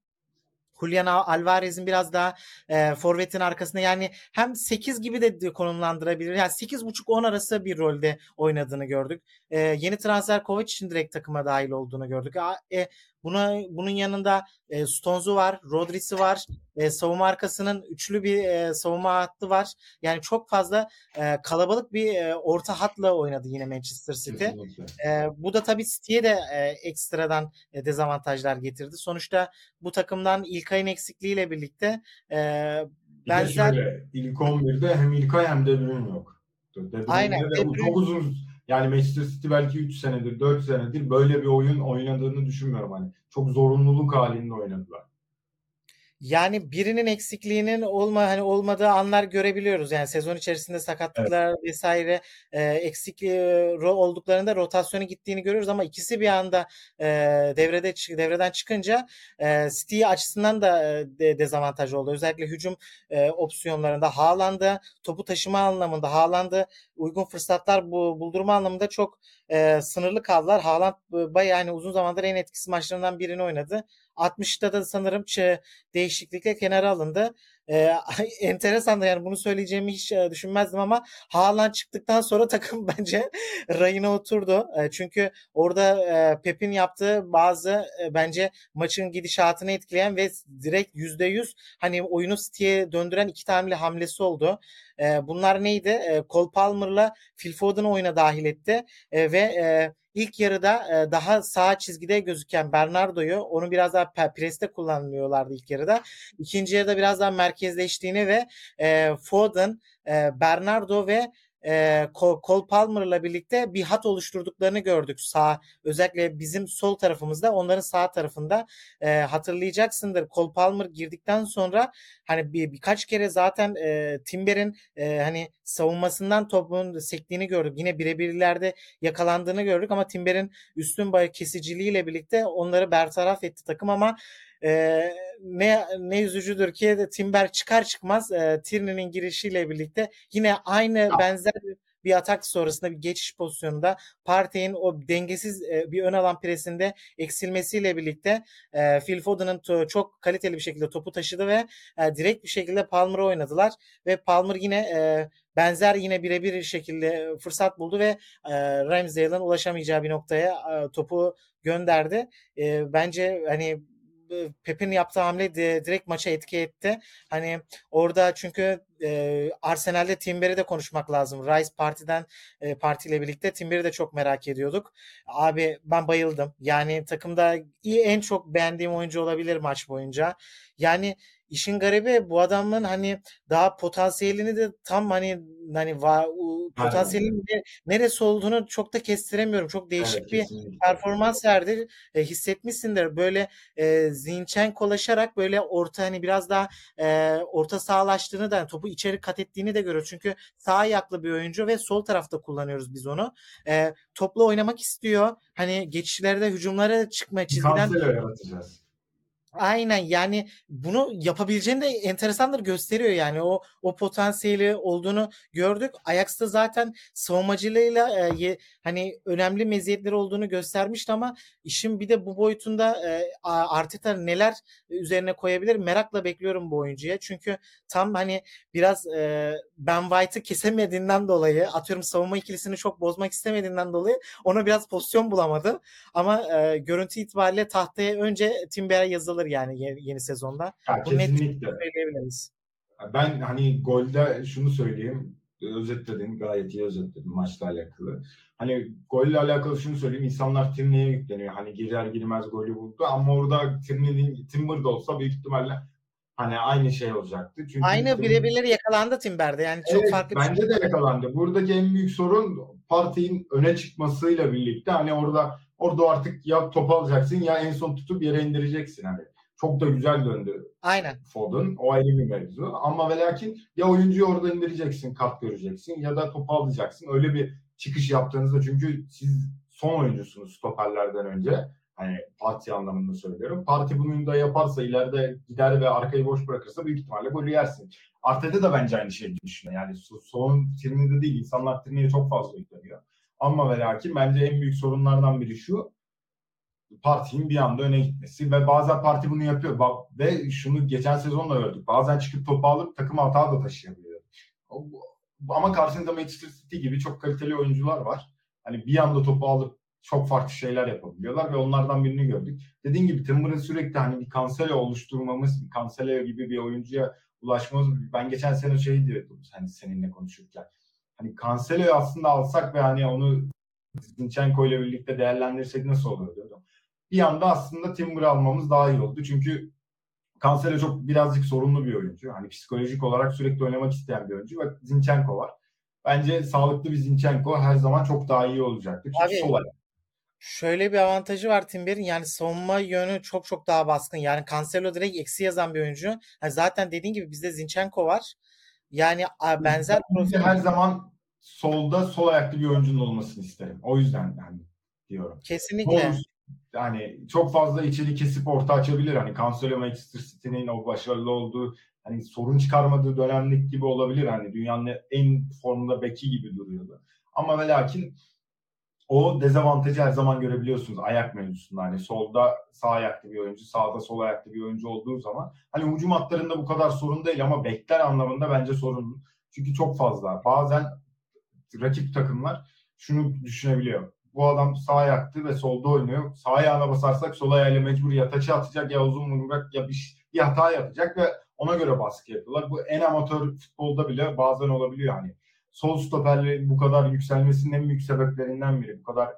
Speaker 2: Julian Alvarez'in biraz daha e, forvetin arkasında yani hem 8 gibi de konumlandırabilir. Yani 8.5-10 arası bir rolde oynadığını gördük. E, yeni transfer Kovac için direkt takıma dahil olduğunu gördük. E, Buna bunun yanında e, Stones'u var, Rodri'si var. E, savunma arkasının üçlü bir e, savunma hattı var. Yani çok fazla e, kalabalık bir e, orta hatla oynadı yine Manchester City. E, bu da tabii City'ye de e, ekstradan e, dezavantajlar getirdi. Sonuçta bu takımdan İlkay'ın eksikliğiyle birlikte e,
Speaker 1: benzer... Şöyle, ilk 11'de hem İlkay hem De Bruyne yok. De
Speaker 2: Aynen. De.
Speaker 1: Çok uzun yani Manchester City belki 3 senedir, 4 senedir böyle bir oyun oynadığını düşünmüyorum. Hani çok zorunluluk halinde oynadılar.
Speaker 2: Yani birinin eksikliğinin olma hani olmadığı anlar görebiliyoruz. Yani sezon içerisinde sakatlıklar evet. vesaire e, eksik e, olduklarında rotasyonu gittiğini görüyoruz ama ikisi bir anda e, devrede devreden çıkınca e, City açısından da e, de, dezavantaj oldu. Özellikle hücum e, opsiyonlarında Haaland'ı topu taşıma anlamında Haaland'ı uygun fırsatlar bu, buldurma anlamında çok e, sınırlı kaldılar. Haaland e, bayağı yani uzun zamandır en etkisiz maçlarından birini oynadı. 60'ta da sanırım değişiklikle kenara alındı. Ee, enteresan da yani bunu söyleyeceğimi hiç e, düşünmezdim ama Haaland çıktıktan sonra takım bence rayına oturdu. E, çünkü orada e, Pep'in yaptığı bazı e, bence maçın gidişatını etkileyen ve direkt %100 hani oyunu City'ye döndüren iki tane hamlesi oldu. E, bunlar neydi? E, Cole Palmer'la Phil Foden'ı oyuna dahil etti e, ve e, ilk yarıda e, daha sağ çizgide gözüken Bernardo'yu onu biraz daha preste kullanıyorlardı ilk yarıda. İkinci yarıda biraz daha merkezleştiğini ve e, Foden, e, Bernardo ve e, Cole Palmer'la birlikte bir hat oluşturduklarını gördük sağ özellikle bizim sol tarafımızda onların sağ tarafında e, hatırlayacaksındır Cole Palmer girdikten sonra hani bir birkaç kere zaten e, Timber'in e, hani savunmasından topun sektiğini gördük. Yine birebirlerde yakalandığını gördük ama Timber'in üstün bay kesiciliğiyle birlikte onları bertaraf etti takım ama e, ne ne üzücüdür ki Timber çıkar çıkmaz e, Tierney'nin girişiyle birlikte yine aynı benzer bir atak sonrasında bir geçiş pozisyonunda Partey'in o dengesiz e, bir ön alan presinde eksilmesiyle birlikte e, Phil Foden'ın çok kaliteli bir şekilde topu taşıdı ve e, direkt bir şekilde Palmer'ı oynadılar ve Palmer yine e, benzer yine birebir şekilde fırsat buldu ve e, Ramsdale'ın ulaşamayacağı bir noktaya e, topu gönderdi. E, bence hani Pep'in yaptığı hamle de, direkt maça etki etti. Hani orada çünkü e, Arsenal'de Timber'i de konuşmak lazım. Rice partiden e, partiyle birlikte Timber'i de çok merak ediyorduk. Abi ben bayıldım. Yani takımda iyi en çok beğendiğim oyuncu olabilir maç boyunca. Yani işin garibi bu adamın hani daha potansiyelini de tam hani hani va, potansiyelin ne, neresi olduğunu çok da kestiremiyorum. Çok değişik evet, bir kesinlikle. performans verdi. E, hissetmişsindir. Böyle e, kolaşarak böyle orta hani biraz daha e, orta sağlaştığını da topu içeri kat ettiğini de görüyoruz. Çünkü sağ ayaklı bir oyuncu ve sol tarafta kullanıyoruz biz onu. E, topla oynamak istiyor. Hani geçişlerde hücumlara çıkma çizgiden
Speaker 1: Kanser yaratacağız.
Speaker 2: Aynen yani bunu yapabileceğini de enteresandır gösteriyor yani o o potansiyeli olduğunu gördük. Ajax'ta zaten savunmacılığıyla e, hani önemli meziyetleri olduğunu göstermişti ama işin bir de bu boyutunda e, Arteta neler üzerine koyabilir merakla bekliyorum bu oyuncuya. Çünkü tam hani biraz e, Ben White'ı kesemediğinden dolayı atıyorum savunma ikilisini çok bozmak istemediğinden dolayı ona biraz pozisyon bulamadı. Ama e, görüntü itibariyle tahtaya önce Timber'e yazılır yani yeni, yeni sezonda.
Speaker 1: Ya, Bunu kesinlikle. söyleyebiliriz. Ben hani golde şunu söyleyeyim. Özetledin, gayet iyi özetledin maçla alakalı. Hani golle alakalı şunu söyleyeyim. İnsanlar Tierney'e yükleniyor. Hani girer girmez golü buldu. Ama orada Tierney'nin Timber da olsa büyük ihtimalle hani aynı şey olacaktı.
Speaker 2: Çünkü aynı birebirleri yakalandı Timber'de. Yani çok evet, farklı
Speaker 1: bence şey. de yakalandı. Buradaki en büyük sorun partinin öne çıkmasıyla birlikte hani orada orada artık ya top alacaksın ya en son tutup yere indireceksin hani. Çok da güzel döndü
Speaker 2: Aynen.
Speaker 1: Foden. O ayrı bir mevzu. Ama ve lakin ya oyuncuyu orada indireceksin, kart göreceksin ya da topu alacaksın. Öyle bir çıkış yaptığınızda çünkü siz son oyuncusunuz stoperlerden önce. Hani parti anlamında söylüyorum. Parti bunu da yaparsa ileride gider ve arkayı boş bırakırsa büyük ihtimalle golü yersin. Arteta da bence aynı şeyi düşünüyor. Yani son Tierney'de değil. insanlar Tierney'e çok fazla yükleniyor. Ama ve lakin bence en büyük sorunlardan biri şu partinin bir anda öne gitmesi ve bazen parti bunu yapıyor ve şunu geçen sezon da gördük. Bazen çıkıp topu alıp takım hata da taşıyabiliyor. Ama karşısında Manchester City gibi çok kaliteli oyuncular var. Hani bir anda topu alıp çok farklı şeyler yapabiliyorlar ve onlardan birini gördük. Dediğim gibi Timber'ın sürekli hani bir kansele oluşturmamız, bir kansele gibi bir oyuncuya ulaşmamız. Ben geçen sene şey diyordum hani seninle konuşurken. Hani Cancelo'yu aslında alsak ve hani onu Zinchenko ile birlikte değerlendirsek nasıl olur diyordum. Bir anda aslında Timber almamız daha iyi oldu. Çünkü Cancelo çok birazcık sorunlu bir oyuncu. Hani psikolojik olarak sürekli oynamak isteyen bir oyuncu ve Zinchenko var. Bence sağlıklı bir Zinchenko her zaman çok daha iyi olacaktır. Çünkü
Speaker 2: Abi, sol Şöyle bir avantajı var Timber'in yani savunma yönü çok çok daha baskın. Yani Cancelo direkt eksi yazan bir oyuncu. Yani zaten dediğin gibi bizde Zinchenko var. Yani benzer
Speaker 1: profil her zaman solda sol ayaklı bir oyuncunun olmasını isterim. O yüzden yani diyorum.
Speaker 2: Kesinlikle.
Speaker 1: yani çok fazla içeri kesip orta açabilir. Hani Cancelo Manchester City'nin o başarılı olduğu hani sorun çıkarmadığı dönemlik gibi olabilir. Hani dünyanın en formda beki gibi duruyordu. Ama ve lakin o dezavantajı her zaman görebiliyorsunuz ayak mevzusunda. Hani solda sağ ayaklı bir oyuncu, sağda sol ayaklı bir oyuncu olduğu zaman hani hücum hatlarında bu kadar sorun değil ama bekler anlamında bence sorun. Çünkü çok fazla. Bazen rakip takımlar şunu düşünebiliyor. Bu adam sağ ayaktı ve solda oynuyor. Sağ ayağına basarsak sol ayağıyla mecbur ya taçı atacak ya uzun vuracak ya bir, bir hata yapacak ve ona göre baskı yapıyorlar. Bu en amatör futbolda bile bazen olabiliyor hani sol stoperlerin bu kadar yükselmesinin en büyük sebeplerinden biri. Bu kadar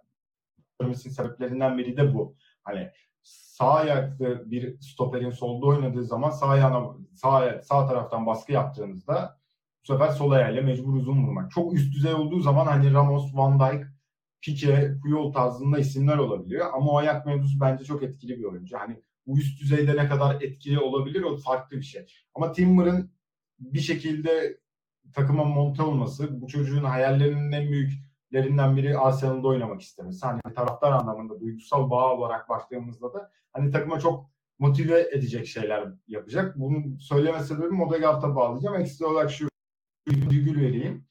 Speaker 1: yükselmesinin sebeplerinden biri de bu. Hani sağ ayaklı bir stoperin solda oynadığı zaman sağ ayağına sağ, sağ taraftan baskı yaptığınızda bu sefer sol ayağıyla mecbur uzun vurmak. Çok üst düzey olduğu zaman hani Ramos, Van Dijk, Pique, Puyol tarzında isimler olabiliyor. Ama o ayak mevzusu bence çok etkili bir oyuncu. Hani bu üst düzeyde ne kadar etkili olabilir o farklı bir şey. Ama Timber'ın bir şekilde takıma monte olması, bu çocuğun hayallerinin en büyüklerinden biri Arsenal'da oynamak istemesi. Hani taraftar anlamında duygusal bağ olarak baktığımızda da hani takıma çok motive edecek şeyler yapacak. Bunu söyleme sebebim Odegaard'a bağlayacağım. Ekstra olarak şu virgül vereyim.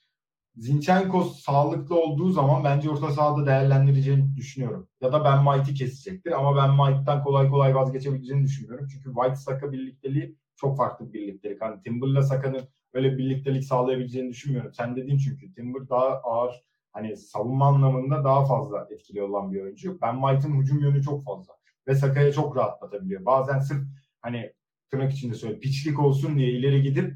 Speaker 1: Zinchenko sağlıklı olduğu zaman bence orta sahada değerlendireceğini düşünüyorum. Ya da Ben White'i kesecektir ama Ben White'dan kolay kolay vazgeçebileceğini düşünmüyorum. Çünkü White Saka birlikteliği çok farklı bir birliktelik. Hani Timber'la Saka'nın böyle birliktelik sağlayabileceğini düşünmüyorum. Sen dedin çünkü Timber daha ağır hani savunma anlamında daha fazla etkili olan bir oyuncu. Ben White'ın hücum yönü çok fazla ve Saka'ya çok rahatlatabiliyor. Bazen sırf hani tırnak içinde söyle piçlik olsun diye ileri gidip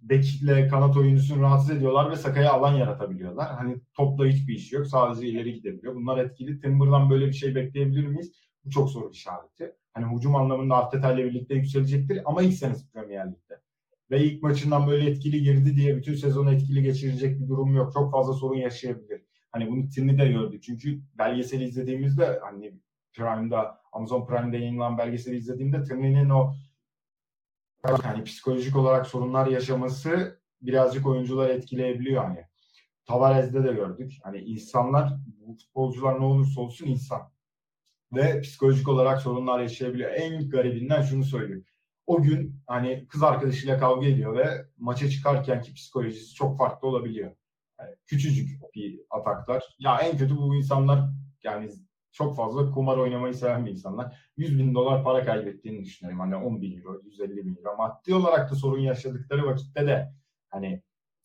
Speaker 1: bekle kanat oyuncusunu rahatsız ediyorlar ve Saka'ya alan yaratabiliyorlar. Hani topla hiçbir iş yok. Sadece ileri gidebiliyor. Bunlar etkili. Timber'dan böyle bir şey bekleyebilir miyiz? Bu çok soru işareti. Hani hücum anlamında Arteta ile birlikte yükselecektir ama ilk senesi Premier Lig'de ve ilk maçından böyle etkili girdi diye bütün sezonu etkili geçirecek bir durum yok. Çok fazla sorun yaşayabilir. Hani bunu Tim'i de gördük. Çünkü belgeseli izlediğimizde hani Prime'da Amazon Prime'de yayınlanan belgeseli izlediğimde Tim'in o hani psikolojik olarak sorunlar yaşaması birazcık oyuncular etkileyebiliyor hani. Tavares'de de gördük. Hani insanlar, bu futbolcular ne olursa olsun insan. Ve psikolojik olarak sorunlar yaşayabiliyor. En garibinden şunu söyleyeyim o gün hani kız arkadaşıyla kavga ediyor ve maça çıkarken ki psikolojisi çok farklı olabiliyor. Yani küçücük bir ataklar. Ya en kötü bu insanlar yani çok fazla kumar oynamayı seven bir insanlar. 100 bin dolar para kaybettiğini düşünüyorum. Hani 10 bin euro, 150 bin euro. Maddi olarak da sorun yaşadıkları vakitte de hani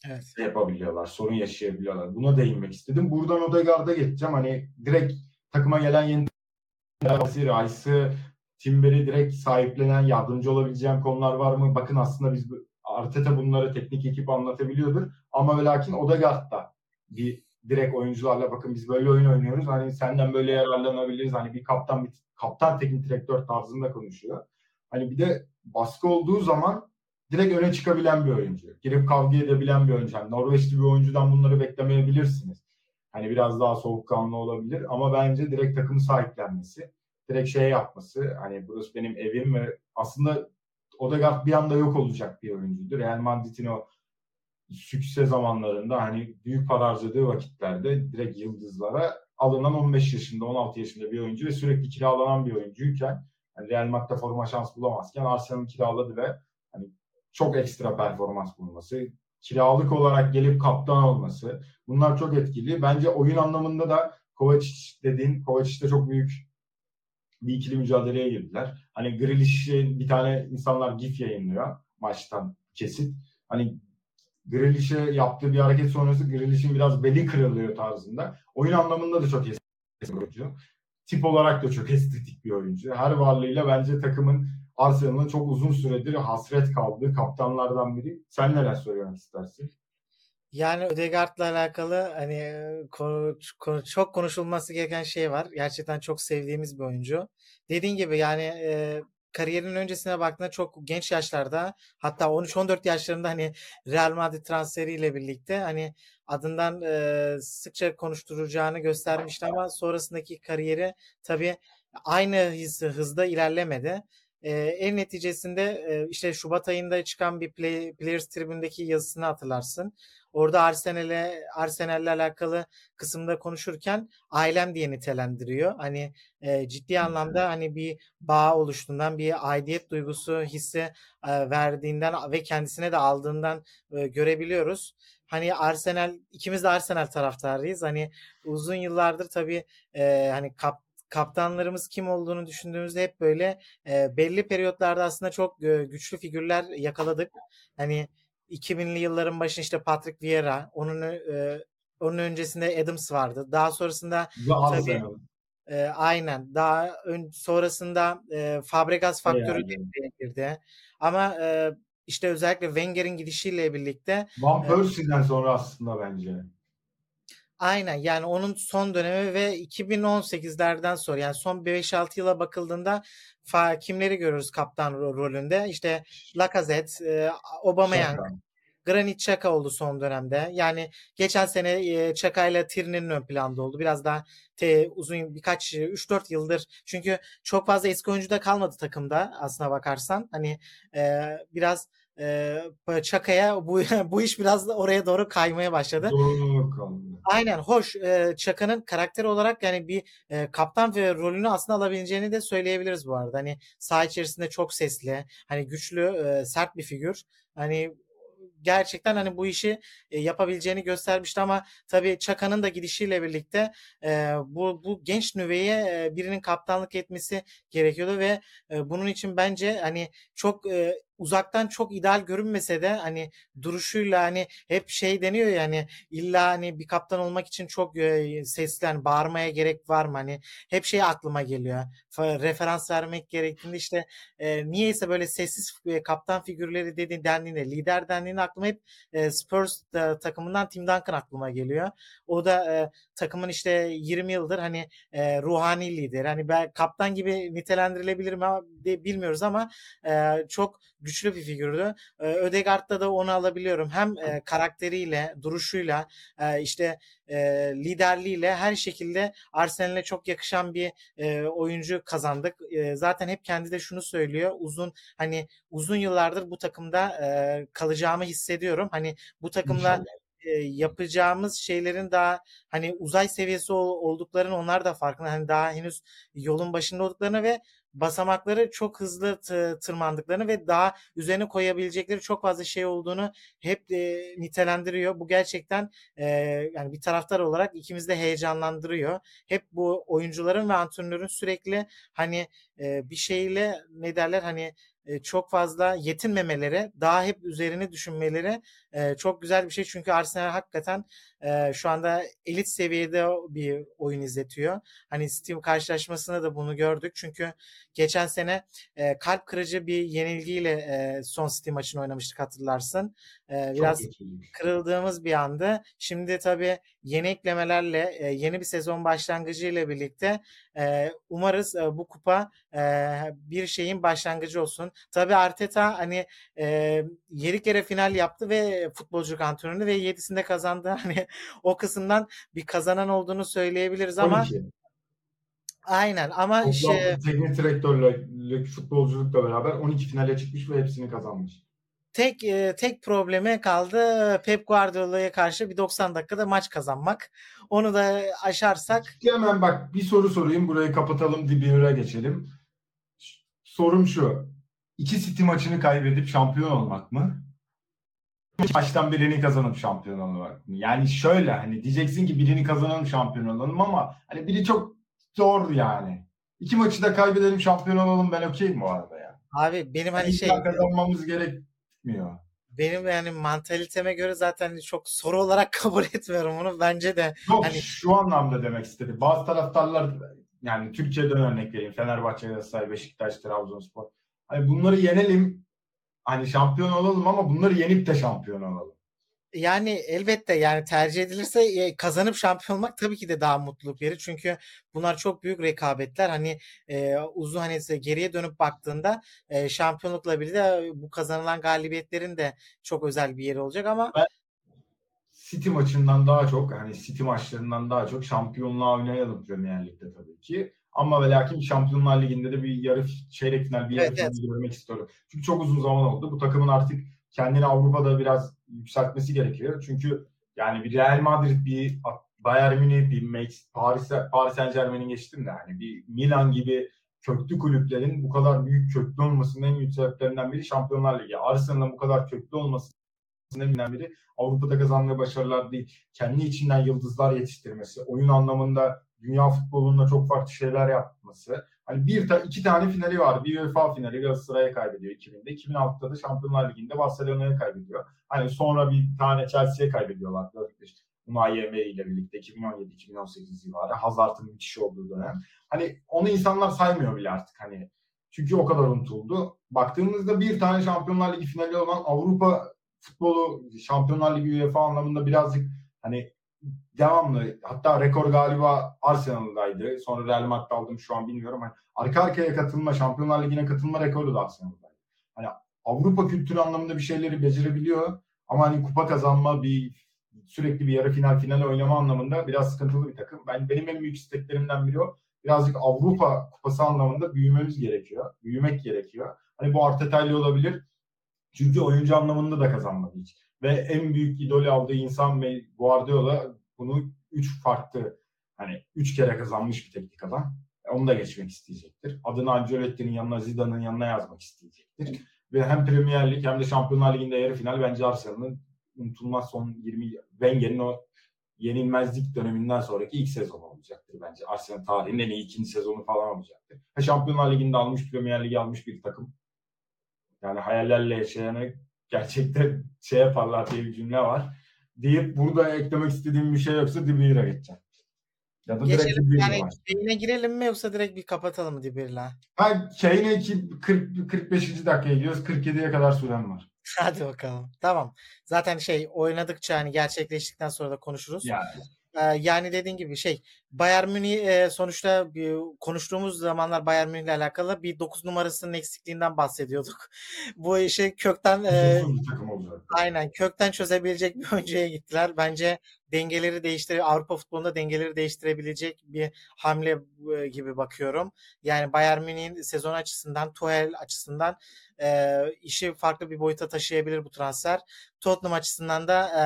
Speaker 1: evet. yapabiliyorlar. Sorun yaşayabiliyorlar. Buna değinmek istedim. Buradan Odegaard'a geçeceğim. Hani direkt takıma gelen yeni Rice'ı Timber'i direkt sahiplenen, yardımcı olabileceğim konular var mı? Bakın aslında biz Arteta bunları teknik ekip anlatabiliyordur. Ama ve lakin Odegaard'da bir direkt oyuncularla bakın biz böyle oyun oynuyoruz. Hani senden böyle yararlanabiliriz. Hani bir kaptan bir kaptan teknik direktör tarzında konuşuyor. Hani bir de baskı olduğu zaman direkt öne çıkabilen bir oyuncu. Girip kavga edebilen bir oyuncu. Yani Norveçli bir oyuncudan bunları beklemeyebilirsiniz. Hani biraz daha soğukkanlı olabilir ama bence direkt takımı sahiplenmesi direkt şey yapması hani burası benim evim ve aslında Odegaard bir anda yok olacak bir oyuncuydu. Real Madrid'in o sükse zamanlarında hani büyük para harcadığı vakitlerde direkt yıldızlara alınan 15 yaşında 16 yaşında bir oyuncu ve sürekli kiralanan bir oyuncuyken yani Real Madrid'de forma şans bulamazken Arsenal'ın kiraladı ve hani çok ekstra performans bulması, kiralık olarak gelip kaptan olması bunlar çok etkili. Bence oyun anlamında da Kovacic dediğin Kovacic de çok büyük bir ikili mücadeleye girdiler. Hani Grealish'e bir tane insanlar gif yayınlıyor maçtan kesit. Hani Grealish'e yaptığı bir hareket sonrası Grealish'in biraz beli kırılıyor tarzında. Oyun anlamında da çok estetik bir oyuncu. Tip olarak da çok estetik bir oyuncu. Her varlığıyla bence takımın Arsenal'ın çok uzun süredir hasret kaldığı kaptanlardan biri. Sen neler söylemek istersin?
Speaker 2: Yani Ödegaard'la alakalı hani çok konuşulması gereken şey var. Gerçekten çok sevdiğimiz bir oyuncu. Dediğin gibi yani e, kariyerinin öncesine baktığında çok genç yaşlarda hatta 13-14 yaşlarında hani Real Madrid transferiyle birlikte hani adından e, sıkça konuşturacağını göstermişti ama sonrasındaki kariyeri tabii aynı hız, hızda ilerlemedi. E, en neticesinde e, işte Şubat ayında çıkan bir play, Players tribündeki yazısını hatırlarsın. Orada Arsenal'e Arsenal'le alakalı kısımda konuşurken ailem diye nitelendiriyor. Hani e, ciddi anlamda hani bir bağ oluştuğundan, bir aidiyet duygusu hissi e, verdiğinden ve kendisine de aldığından e, görebiliyoruz. Hani Arsenal ikimiz de Arsenal taraftarıyız. Hani uzun yıllardır tabii e, hani kap kaptanlarımız kim olduğunu düşündüğümüzde hep böyle e, belli periyotlarda aslında çok e, güçlü figürler yakaladık. Hani 2000'li yılların başında işte Patrick Vieira, onun e, onun öncesinde Adams vardı. Daha sonrasında tabii e, aynen. Daha ön, sonrasında e, Fabregas faktörü yani. girdi. Ama e, işte özellikle Wenger'in gidişiyle birlikte
Speaker 1: Van Persie'den e, sonra aslında bence.
Speaker 2: Aynen yani onun son dönemi ve 2018'lerden sonra yani son 5-6 yıla bakıldığında fa, kimleri görürüz kaptan rolünde? İşte Lacazette, e, Aubameyang, Granit Xhaka oldu son dönemde. Yani geçen sene e, Xhaka ile Tierney'nin ön planda oldu. Biraz daha te, uzun birkaç 3-4 yıldır. Çünkü çok fazla eski oyuncu da kalmadı takımda aslına bakarsan. Hani e, biraz e, Çaka'ya bu bu iş biraz da oraya doğru kaymaya başladı.
Speaker 1: Doğru
Speaker 2: Aynen hoş. E, Çaka'nın karakter olarak yani bir e, kaptan ve rolünü aslında alabileceğini de söyleyebiliriz bu arada. Hani saha içerisinde çok sesli, hani güçlü, e, sert bir figür. Hani gerçekten hani bu işi e, yapabileceğini göstermişti ama tabii Çaka'nın da gidişiyle birlikte e, bu bu genç nüveye e, birinin kaptanlık etmesi gerekiyordu ve e, bunun için bence hani çok e, uzaktan çok ideal görünmese de hani duruşuyla hani hep şey deniyor ya hani illa hani bir kaptan olmak için çok e, sesli hani bağırmaya gerek var mı? Hani hep şey aklıma geliyor. Referans vermek gerektiğinde işte e, niyeyse böyle sessiz e, kaptan figürleri dedi dendiğinde lider dendiğinde aklıma hep e, Spurs e, takımından Tim Duncan aklıma geliyor. O da e, takımın işte 20 yıldır hani e, ruhani lider. Hani ben kaptan gibi nitelendirilebilir mi bilmiyoruz ama e, çok güçlü bir figürdü. E, Ödegaard'da da onu alabiliyorum. Hem e, karakteriyle, duruşuyla, e, işte e, liderliğiyle her şekilde Arsenal'e çok yakışan bir e, oyuncu kazandık. E, zaten hep kendi de şunu söylüyor. Uzun hani uzun yıllardır bu takımda e, kalacağımı hissediyorum. Hani bu takımla İnşallah yapacağımız şeylerin daha hani uzay seviyesi olduklarını onlar da farkında. Hani daha henüz yolun başında olduklarını ve basamakları çok hızlı tırmandıklarını ve daha üzerine koyabilecekleri çok fazla şey olduğunu hep e, nitelendiriyor. Bu gerçekten e, yani bir taraftar olarak ikimiz de heyecanlandırıyor. Hep bu oyuncuların ve antrenörün sürekli hani e, bir şeyle ne derler hani çok fazla yetinmemeleri, daha hep üzerine düşünmeleri çok güzel bir şey. Çünkü Arsenal hakikaten şu anda elit seviyede bir oyun izletiyor. Hani Steam karşılaşmasında da bunu gördük. Çünkü geçen sene kalp kırıcı bir yenilgiyle son Steam maçını oynamıştık hatırlarsın. Biraz kırıldığımız bir andı. Şimdi tabii yeni eklemelerle, yeni bir sezon başlangıcı ile birlikte umarız bu kupa bir şeyin başlangıcı olsun. Tabii Arteta hani e, 7 kere final yaptı ve futbolcu antrenörü ve 7'sinde kazandı. Hani o kısımdan bir kazanan olduğunu söyleyebiliriz ama 12. Aynen ama
Speaker 1: Toplam
Speaker 2: şey,
Speaker 1: teknik direktörle futbolculukla beraber 12 finale çıkmış ve hepsini kazanmış.
Speaker 2: tek e, tek problemi kaldı Pep Guardiola'ya karşı bir 90 dakikada maç kazanmak. Onu da aşarsak
Speaker 1: Hemen bak bir soru sorayım. Burayı kapatalım. Dibir'e geçelim. Sorum şu. İki City maçını kaybedip şampiyon olmak mı? Maçtan birini kazanıp şampiyon mı? Yani şöyle hani diyeceksin ki birini kazanalım şampiyon olalım ama hani biri çok zor yani. İki maçı da kaybedelim şampiyon olalım ben okeyim bu arada ya.
Speaker 2: abi benim hani
Speaker 1: İlla
Speaker 2: şey
Speaker 1: kazanmamız gerekmiyor.
Speaker 2: benim yani mantaliteme göre zaten çok soru olarak kabul etmiyorum bunu. Bence de
Speaker 1: Yok
Speaker 2: Hani-
Speaker 1: şu anlamda demek istedi. Bazı taraftarlar yani Türkiye'den örnek vereyim. Fenerbahçe, Galatasaray, Beşiktaş, Trabzonspor. Hani bunları yenelim. Hani şampiyon olalım ama bunları yenip de şampiyon olalım.
Speaker 2: Yani elbette yani tercih edilirse e, kazanıp şampiyon olmak tabii ki de daha mutluluk verir. Çünkü bunlar çok büyük rekabetler. Hani e, uzun hani geriye dönüp baktığında e, şampiyonlukla birlikte bu kazanılan galibiyetlerin de çok özel bir yeri olacak ama
Speaker 1: City maçından daha çok hani City maçlarından daha çok şampiyonluğa oynayalım Premier Lig'de tabii ki. Ama ve lakin Şampiyonlar Ligi'nde de bir yarı çeyrek final, bir yarı
Speaker 2: Evet,
Speaker 1: görmek istiyorum. Çünkü çok uzun zaman oldu. Bu takımın artık kendini Avrupa'da biraz yükseltmesi gerekiyor. Çünkü yani bir Real Madrid, bir Bayern Münih, bir Paris, Paris Saint Germain'in geçtim de hani bir Milan gibi köklü kulüplerin bu kadar büyük köklü olmasının en büyük sebeplerinden biri Şampiyonlar Ligi. Arsenal'ın bu kadar köklü olmasının en büyük biri Avrupa'da kazandığı başarılar değil. Kendi içinden yıldızlar yetiştirmesi, oyun anlamında dünya futbolunda çok farklı şeyler yapması. Hani bir ta, iki tane finali var. Bir UEFA finali Galatasaray'a kaybediyor 2000'de. 2006'da da Şampiyonlar Ligi'nde Barcelona'ya kaybediyor. Hani sonra bir tane Chelsea'ye kaybediyorlar. 4-1. Unai Emery ile birlikte 2017-2018 civarı. Hazard'ın müthiş olduğu dönem. Hani onu insanlar saymıyor bile artık hani. Çünkü o kadar unutuldu. Baktığımızda bir tane Şampiyonlar Ligi finali olan Avrupa futbolu Şampiyonlar Ligi UEFA anlamında birazcık hani devamlı hatta rekor galiba Arsenal'daydı. Sonra Real Madrid'de aldım şu an bilmiyorum. Hani arka arkaya katılma, Şampiyonlar Ligi'ne katılma rekoru da Arsenal'daydı. Hani Avrupa kültürü anlamında bir şeyleri becerebiliyor ama hani kupa kazanma bir sürekli bir yarı final final oynama anlamında biraz sıkıntılı bir takım. Ben benim en büyük isteklerimden biri o. Birazcık Avrupa kupası anlamında büyümemiz gerekiyor. Büyümek gerekiyor. Hani bu Arteta'yla olabilir. Çünkü oyuncu anlamında da kazanmadı hiç. Ve en büyük idol aldığı insan Guardiola bunu üç farklı hani üç kere kazanmış bir teknik adam. Onu da geçmek isteyecektir. Adını Ancelotti'nin yanına Zidane'ın yanına yazmak isteyecektir. Ve hem Premier Lig hem de Şampiyonlar Ligi'nde yarı final bence Arsenal'ın unutulmaz son 20 Wenger'in o yenilmezlik döneminden sonraki ilk sezon olacaktır bence. Arsenal tarihinin en iyi ikinci sezonu falan olacaktır. Ve Şampiyonlar Ligi'nde almış, Premier Ligi almış bir takım. Yani hayallerle yaşayanı gerçekten şey yaparlar diye bir cümle var. Deyip burada eklemek istediğim bir şey yoksa Dibir'e geçeceğim. Ya da direkt
Speaker 2: geçelim
Speaker 1: Dibir'e
Speaker 2: yani şeyine girelim mi yoksa direkt bir kapatalım mı Dibir'le?
Speaker 1: Ha, 40, 45. dakikaya gidiyoruz. 47'ye kadar süren var.
Speaker 2: Hadi bakalım. Tamam. Zaten şey oynadıkça hani gerçekleştikten sonra da konuşuruz.
Speaker 1: Yani
Speaker 2: yani dediğin gibi şey Bayern Münih sonuçta konuştuğumuz zamanlar Bayern Münih ile alakalı bir 9 numarasının eksikliğinden bahsediyorduk. Bu işi kökten e, aynen kökten çözebilecek bir oyuncuya gittiler. Bence dengeleri değiştir Avrupa futbolunda dengeleri değiştirebilecek bir hamle gibi bakıyorum. Yani Bayern Münih'in sezon açısından, Tuchel açısından e, işi farklı bir boyuta taşıyabilir bu transfer. Tottenham açısından da e,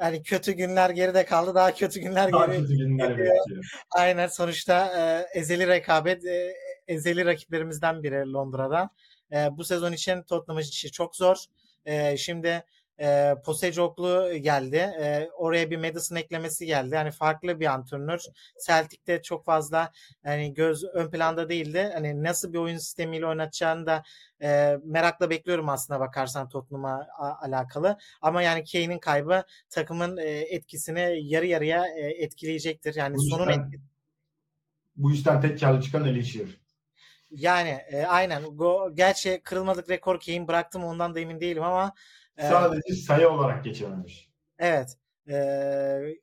Speaker 2: hani kötü günler geride kaldı. Daha kötü günler
Speaker 1: Daha
Speaker 2: geri
Speaker 1: kötü günler
Speaker 2: geliyor.
Speaker 1: bekliyor.
Speaker 2: Aynen sonuçta e, ezeli rekabet, e, ezeli rakiplerimizden biri Londra'da. E, bu sezon için Tottenham'ın işi çok zor. E, şimdi e, Postecoglou geldi. E, oraya bir Madison eklemesi geldi. Yani farklı bir antrenör. Celtic'te çok fazla hani göz ön planda değildi. Hani nasıl bir oyun sistemiyle oynatacağını da e, merakla bekliyorum aslına bakarsan Tottenham'a alakalı. Ama yani Kane'in kaybı takımın e, etkisini yarı yarıya e, etkileyecektir. Yani
Speaker 1: Bu
Speaker 2: sonun
Speaker 1: işten, bu işten tek karlı çıkan Elişir.
Speaker 2: Yani e, aynen. Go, gerçi kırılmadık rekor Kane bıraktım ondan da emin değilim ama
Speaker 1: Sadece sayı olarak geçememiş.
Speaker 2: evet e,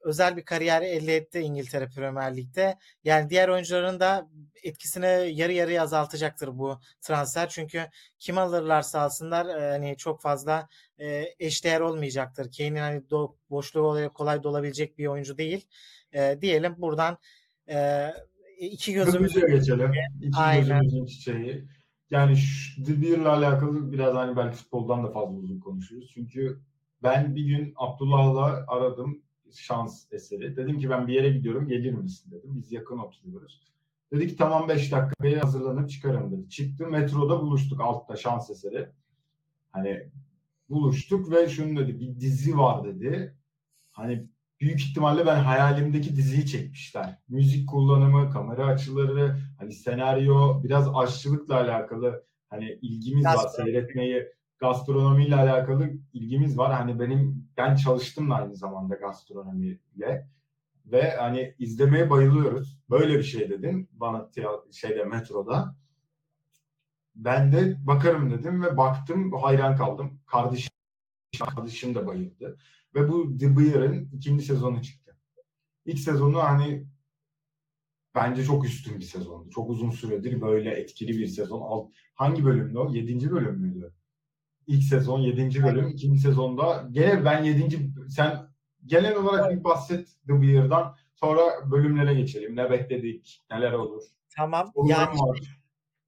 Speaker 2: özel bir kariyer elde etti İngiltere Premier Lig'de. Yani diğer oyuncuların da etkisini yarı yarıya azaltacaktır bu transfer. Çünkü kim alırlarsa alsınlar e, hani çok fazla e, eşdeğer olmayacaktır. Kane'in hani do- boşluğu kolay dolabilecek bir oyuncu değil. E, diyelim buradan e, iki gözümüzün
Speaker 1: Hızlıca geçelim. İki
Speaker 2: Aynen.
Speaker 1: gözümüzün çiçeği. Yani Beer'la alakalı biraz hani belki futboldan da fazla uzun konuşuruz. Çünkü ben bir gün Abdullah'la aradım şans eseri. Dedim ki ben bir yere gidiyorum gelir misin dedim. Biz yakın oturuyoruz. Dedi ki tamam 5 dakikaya hazırlanıp çıkarım dedi. Çıktı metroda buluştuk altta şans eseri. Hani buluştuk ve şunu dedi bir dizi var dedi. Hani büyük ihtimalle ben hayalimdeki diziyi çekmişler. Müzik kullanımı, kamera açıları, hani senaryo, biraz aşçılıkla alakalı hani ilgimiz var
Speaker 2: Gastronomi.
Speaker 1: seyretmeyi, gastronomiyle alakalı ilgimiz var. Hani benim ben çalıştım da aynı zamanda gastronomiyle ve hani izlemeye bayılıyoruz. Böyle bir şey dedin bana şeyde metroda. Ben de bakarım dedim ve baktım hayran kaldım. Kardeşim, kardeşim de bayıldı. Ve bu The Bear'ın ikinci sezonu çıktı. İlk sezonu hani bence çok üstün bir sezondu. Çok uzun süredir böyle etkili bir sezon. Alt- Hangi bölümdü o? Yedinci bölüm müydü? İlk sezon yedinci bölüm. ikinci sezonda gene ben yedinci sen genel olarak bir bahset The Bear'dan. Sonra bölümlere geçelim. Ne bekledik? Neler olur?
Speaker 2: Tamam.
Speaker 1: Sorularım
Speaker 2: Yani
Speaker 1: var.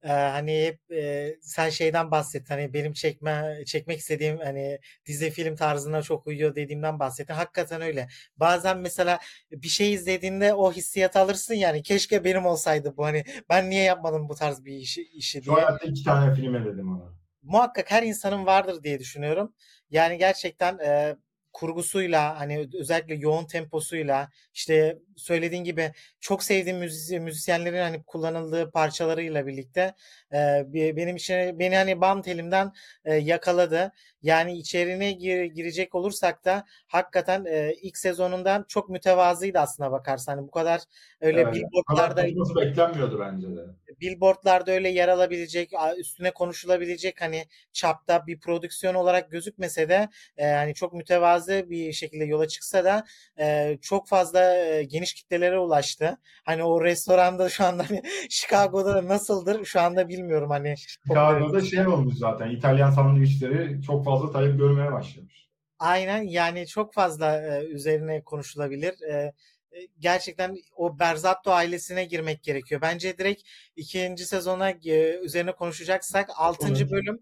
Speaker 2: E, hani hep e, sen şeyden bahset. Hani benim çekme çekmek istediğim hani dizi film tarzına çok uyuyor dediğimden bahsettin. Hakikaten öyle. Bazen mesela bir şey izlediğinde o hissiyatı alırsın yani keşke benim olsaydı bu hani ben niye yapmadım bu tarz bir işi, işi
Speaker 1: Şu
Speaker 2: diye.
Speaker 1: hayatta iki tane filme dedim ona.
Speaker 2: muhakkak her insanın vardır diye düşünüyorum. Yani gerçekten e, kurgusuyla hani özellikle yoğun temposuyla işte söylediğin gibi çok sevdiğim müzis- müzisyenlerin hani kullanıldığı parçalarıyla birlikte e, benim için beni hani bam telimden e, yakaladı. Yani içeriğine gir- girecek olursak da hakikaten e, ilk sezonundan çok mütevazıydı aslına bakarsan. Hani bu kadar öyle
Speaker 1: Evet.
Speaker 2: Billboardlarda
Speaker 1: beklenmiyordu bence de.
Speaker 2: billboardlarda öyle yer alabilecek, üstüne konuşulabilecek hani çapta bir prodüksiyon olarak gözükmese de e, hani çok mütevazı bir şekilde yola çıksa da e, çok fazla e, geniş kitlelere ulaştı. Hani o restoranda şu anda hani Chicago'da nasıldır şu anda bilmiyorum hani.
Speaker 1: Chicago'da şey olmuş zaten. İtalyan sandviçleri çok fazla talep görmeye başlamış.
Speaker 2: Aynen yani çok fazla e, üzerine konuşulabilir. E, e, gerçekten o Berzatto ailesine girmek gerekiyor. Bence direkt ikinci sezona e, üzerine konuşacaksak 6.
Speaker 1: Olur.
Speaker 2: bölüm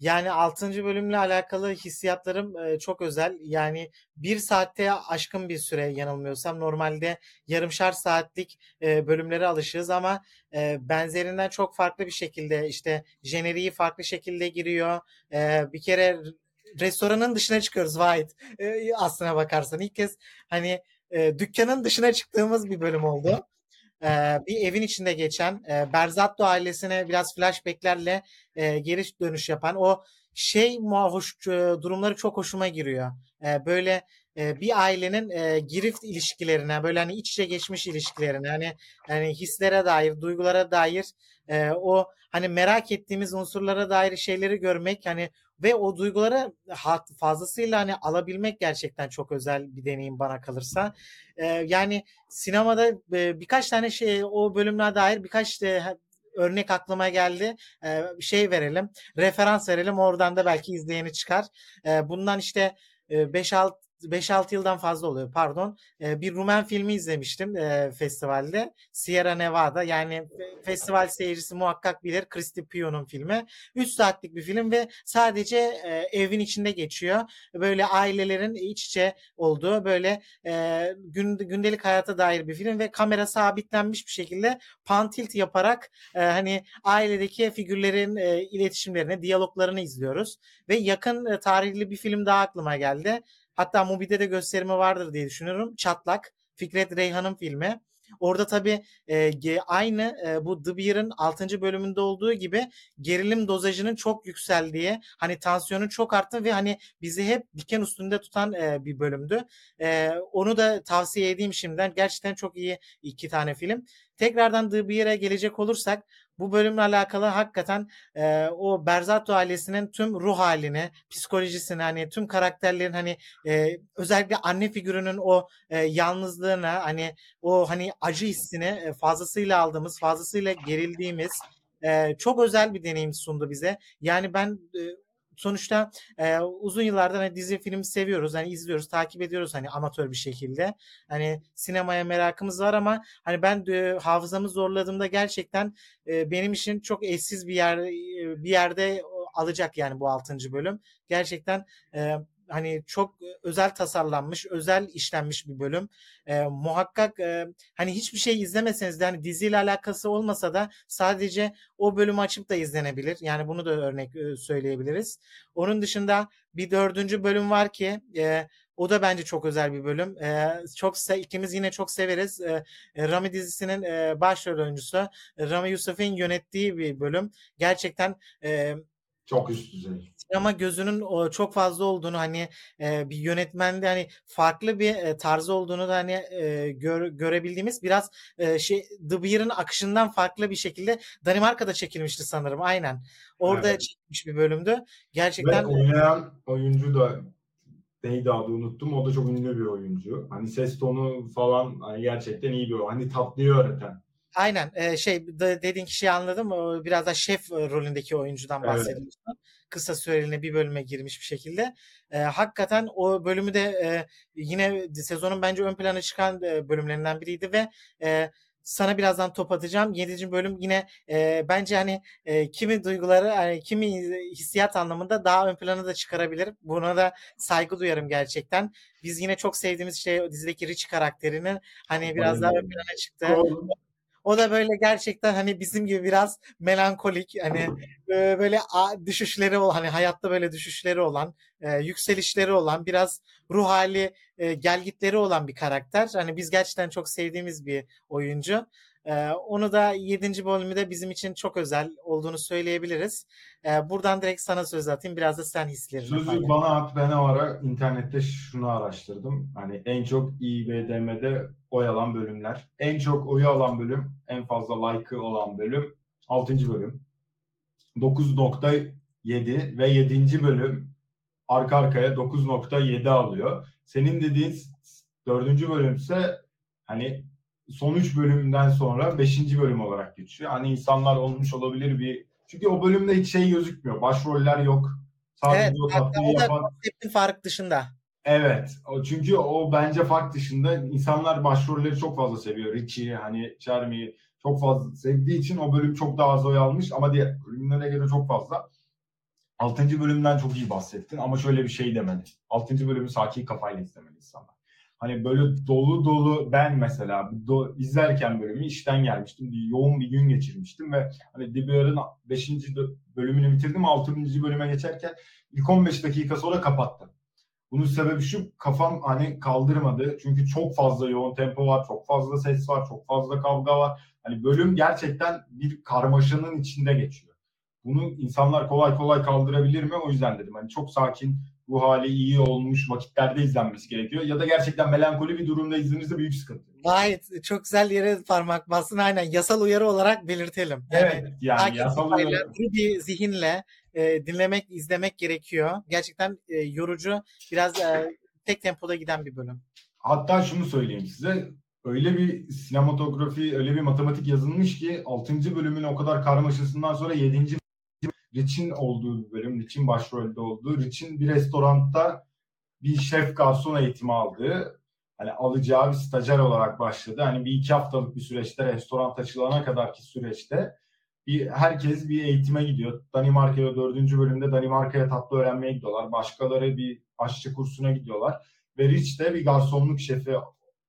Speaker 2: yani 6. bölümle alakalı hissiyatlarım e, çok özel. Yani bir saatte aşkın bir süre yanılmıyorsam normalde yarımşar saatlik e, bölümlere alışığız ama e, benzerinden çok farklı bir şekilde işte jeneriği farklı şekilde giriyor. E, bir kere restoranın dışına çıkıyoruz Vahit. E, aslına bakarsan ilk kez hani e, dükkanın dışına çıktığımız bir bölüm oldu. E, bir evin içinde geçen e, Berzatto ailesine biraz flashbacklerle e, geri dönüş yapan o şey hoş e, durumları çok hoşuma giriyor. E, böyle e, bir ailenin e, girift ilişkilerine böyle hani iç içe geçmiş ilişkilerine hani hani hislere dair, duygulara dair e, o hani merak ettiğimiz unsurlara dair şeyleri görmek hani ve o duyguları ha- fazlasıyla hani alabilmek gerçekten çok özel bir deneyim bana kalırsa. Ee, yani sinemada e, birkaç tane şey o bölümler dair birkaç e, örnek aklıma geldi. Ee, şey verelim, referans verelim. Oradan da belki izleyeni çıkar. Ee, bundan işte 5-6 5-6 yıldan fazla oluyor pardon. Ee, bir Rumen filmi izlemiştim e, festivalde. Sierra Nevada yani e, festival seyircisi muhakkak bilir. Cristi Pio'nun filmi. 3 saatlik bir film ve sadece e, evin içinde geçiyor. Böyle ailelerin iç içe olduğu böyle e, gün, gündelik hayata dair bir film ve kamera sabitlenmiş bir şekilde pan tilt yaparak e, hani ailedeki figürlerin e, iletişimlerini, diyaloglarını izliyoruz. Ve yakın e, tarihli bir film daha aklıma geldi. Hatta Mubi'de de gösterimi vardır diye düşünüyorum. Çatlak. Fikret Reyhan'ın filmi. Orada tabii e, aynı e, bu The Bear'ın 6. bölümünde olduğu gibi gerilim dozajının çok yükseldiği, hani tansiyonun çok arttı ve hani bizi hep diken üstünde tutan e, bir bölümdü. E, onu da tavsiye edeyim şimdiden. Gerçekten çok iyi iki tane film. Tekrardan The Bear'a gelecek olursak bu bölümle alakalı hakikaten e, o Berzatto ailesinin tüm ruh halini, psikolojisini hani tüm karakterlerin hani e, özellikle anne figürünün o e, yalnızlığını hani o hani acı hissini e, fazlasıyla aldığımız, fazlasıyla gerildiğimiz e, çok özel bir deneyim sundu bize. Yani ben e, sonuçta e, uzun yıllardır hani dizi film seviyoruz. Hani izliyoruz, takip ediyoruz hani amatör bir şekilde. Hani sinemaya merakımız var ama hani ben e, hafızamı zorladığımda gerçekten e, benim için çok eşsiz bir yer bir yerde alacak yani bu 6. bölüm. Gerçekten e, hani çok özel tasarlanmış, özel işlenmiş bir bölüm. E, muhakkak e, hani hiçbir şey izlemeseniz de hani diziyle alakası olmasa da sadece o bölümü açıp da izlenebilir. Yani bunu da örnek e, söyleyebiliriz. Onun dışında bir dördüncü bölüm var ki e, o da bence çok özel bir bölüm. E, çok ikimiz yine çok severiz. E, Rami dizisinin e, başrol oyuncusu Rami Yusuf'un yönettiği bir bölüm. Gerçekten e,
Speaker 1: çok üst düzey.
Speaker 2: Sinema gözünün çok fazla olduğunu hani e, bir yönetmende hani farklı bir e, tarzı olduğunu da hani e, gör, görebildiğimiz biraz şey The Beer'ın akışından farklı bir şekilde Danimarka'da çekilmişti sanırım aynen. Orada evet. çekilmiş bir bölümdü. Gerçekten
Speaker 1: Ve oynayan oyuncu da neydi adı unuttum. O da çok ünlü bir oyuncu. Hani ses tonu falan hani gerçekten iyi bir o. Hani tatlıyı öğreten.
Speaker 2: Aynen e, şey dediğin kişiyi anladım. Biraz da şef rolündeki oyuncudan bahsediyorsun. Evet. Kısa süreliğine bir bölüme girmiş bir şekilde. E, hakikaten o bölümü de e, yine sezonun bence ön plana çıkan bölümlerinden biriydi ve e, sana birazdan top atacağım. 7. bölüm yine e, bence hani e, kimi duyguları hani kimi hissiyat anlamında daha ön plana da çıkarabilir. Buna da saygı duyarım gerçekten. Biz yine çok sevdiğimiz şey dizideki Rich karakterinin hani biraz daha ön plana çıktı. O da böyle gerçekten hani bizim gibi biraz melankolik hani böyle düşüşleri olan hani hayatta böyle düşüşleri olan yükselişleri olan biraz ruh hali gelgitleri olan bir karakter. Hani biz gerçekten çok sevdiğimiz bir oyuncu. Ee, onu da 7. bölümü de bizim için çok özel olduğunu söyleyebiliriz. Ee, buradan direkt sana söz atayım. Biraz da sen hislerini.
Speaker 1: Sözü falan. bana at. Ben ara internette şunu araştırdım. Hani en çok IBDM'de oy alan bölümler. En çok oyu alan bölüm, en fazla like'ı olan bölüm 6. bölüm. 9.7 ve 7. bölüm arka arkaya 9.7 alıyor. Senin dediğin 4. bölümse hani son 3 bölümden sonra 5. bölüm olarak geçiyor. Hani insanlar olmuş olabilir bir çünkü o bölümde hiç şey gözükmüyor. Başroller yok.
Speaker 2: Sadece evet, o tatlıyı yapan... konseptin fark dışında.
Speaker 1: Evet. Çünkü o bence fark dışında insanlar başrolleri çok fazla seviyor. Richie, hani Jeremy çok fazla sevdiği için o bölüm çok daha az oy almış ama diğer bölümlere göre çok fazla. Altıncı bölümden çok iyi bahsettin ama şöyle bir şey demedi. Altıncı bölümü sakin kafayla izlemeli insanlar. Hani böyle dolu dolu ben mesela do, izlerken bölümü işten gelmiştim. Yoğun bir gün geçirmiştim ve hani DBR'ın 5. bölümünü bitirdim. 6. bölüme geçerken ilk 15 dakika sonra kapattım. Bunun sebebi şu kafam hani kaldırmadı. Çünkü çok fazla yoğun tempo var, çok fazla ses var, çok fazla kavga var. Hani bölüm gerçekten bir karmaşanın içinde geçiyor. Bunu insanlar kolay kolay kaldırabilir mi? O yüzden dedim. Hani çok sakin, bu hali iyi olmuş vakitlerde izlenmesi gerekiyor. Ya da gerçekten melankoli bir durumda izlenirse büyük sıkıntı.
Speaker 2: Gayet çok güzel yere parmak bastın aynen. Yasal uyarı olarak belirtelim.
Speaker 1: Yani, evet yani yasal uyarı.
Speaker 2: bir zihinle e, dinlemek, izlemek gerekiyor. Gerçekten e, yorucu, biraz e, tek tempoda giden bir bölüm.
Speaker 1: Hatta şunu söyleyeyim size. Öyle bir sinematografi, öyle bir matematik yazılmış ki 6. bölümün o kadar karmaşasından sonra 7. Rich'in olduğu bir bölüm, Rich'in başrolde olduğu, Rich'in bir restoranda bir şef garson eğitimi aldığı, hani alacağı bir stajyer olarak başladı. Hani bir iki haftalık bir süreçte, restoran açılana kadarki süreçte bir herkes bir eğitime gidiyor. Danimarka'ya dördüncü bölümde Danimarka'ya tatlı öğrenmeye gidiyorlar. Başkaları bir aşçı kursuna gidiyorlar. Ve Rich de bir garsonluk şefi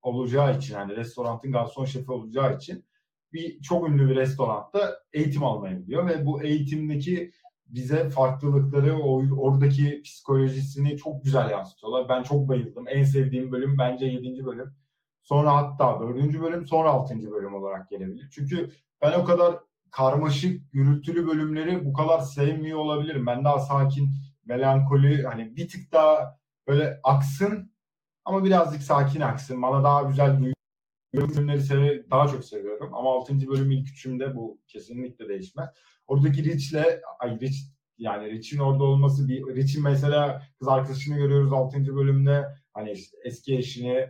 Speaker 1: olacağı için yani restoranın garson şefi olacağı için bir çok ünlü bir restoranda eğitim almaya gidiyor ve bu eğitimdeki bize farklılıkları, oradaki psikolojisini çok güzel yansıtıyorlar. Ben çok bayıldım. En sevdiğim bölüm bence 7. bölüm. Sonra hatta 4. bölüm, sonra 6. bölüm olarak gelebilir. Çünkü ben o kadar karmaşık, gürültülü bölümleri bu kadar sevmiyor olabilirim. Ben daha sakin, melankoli, hani bir tık daha böyle aksın ama birazcık sakin aksın. Bana daha güzel duygu bölümleri sev daha çok seviyorum. Ama 6. bölüm ilk üçümde bu kesinlikle değişmez. Oradaki Rich'le ay Rich yani Rich'in orada olması bir Rich'in mesela kız arkadaşını görüyoruz 6. bölümde hani eski eşini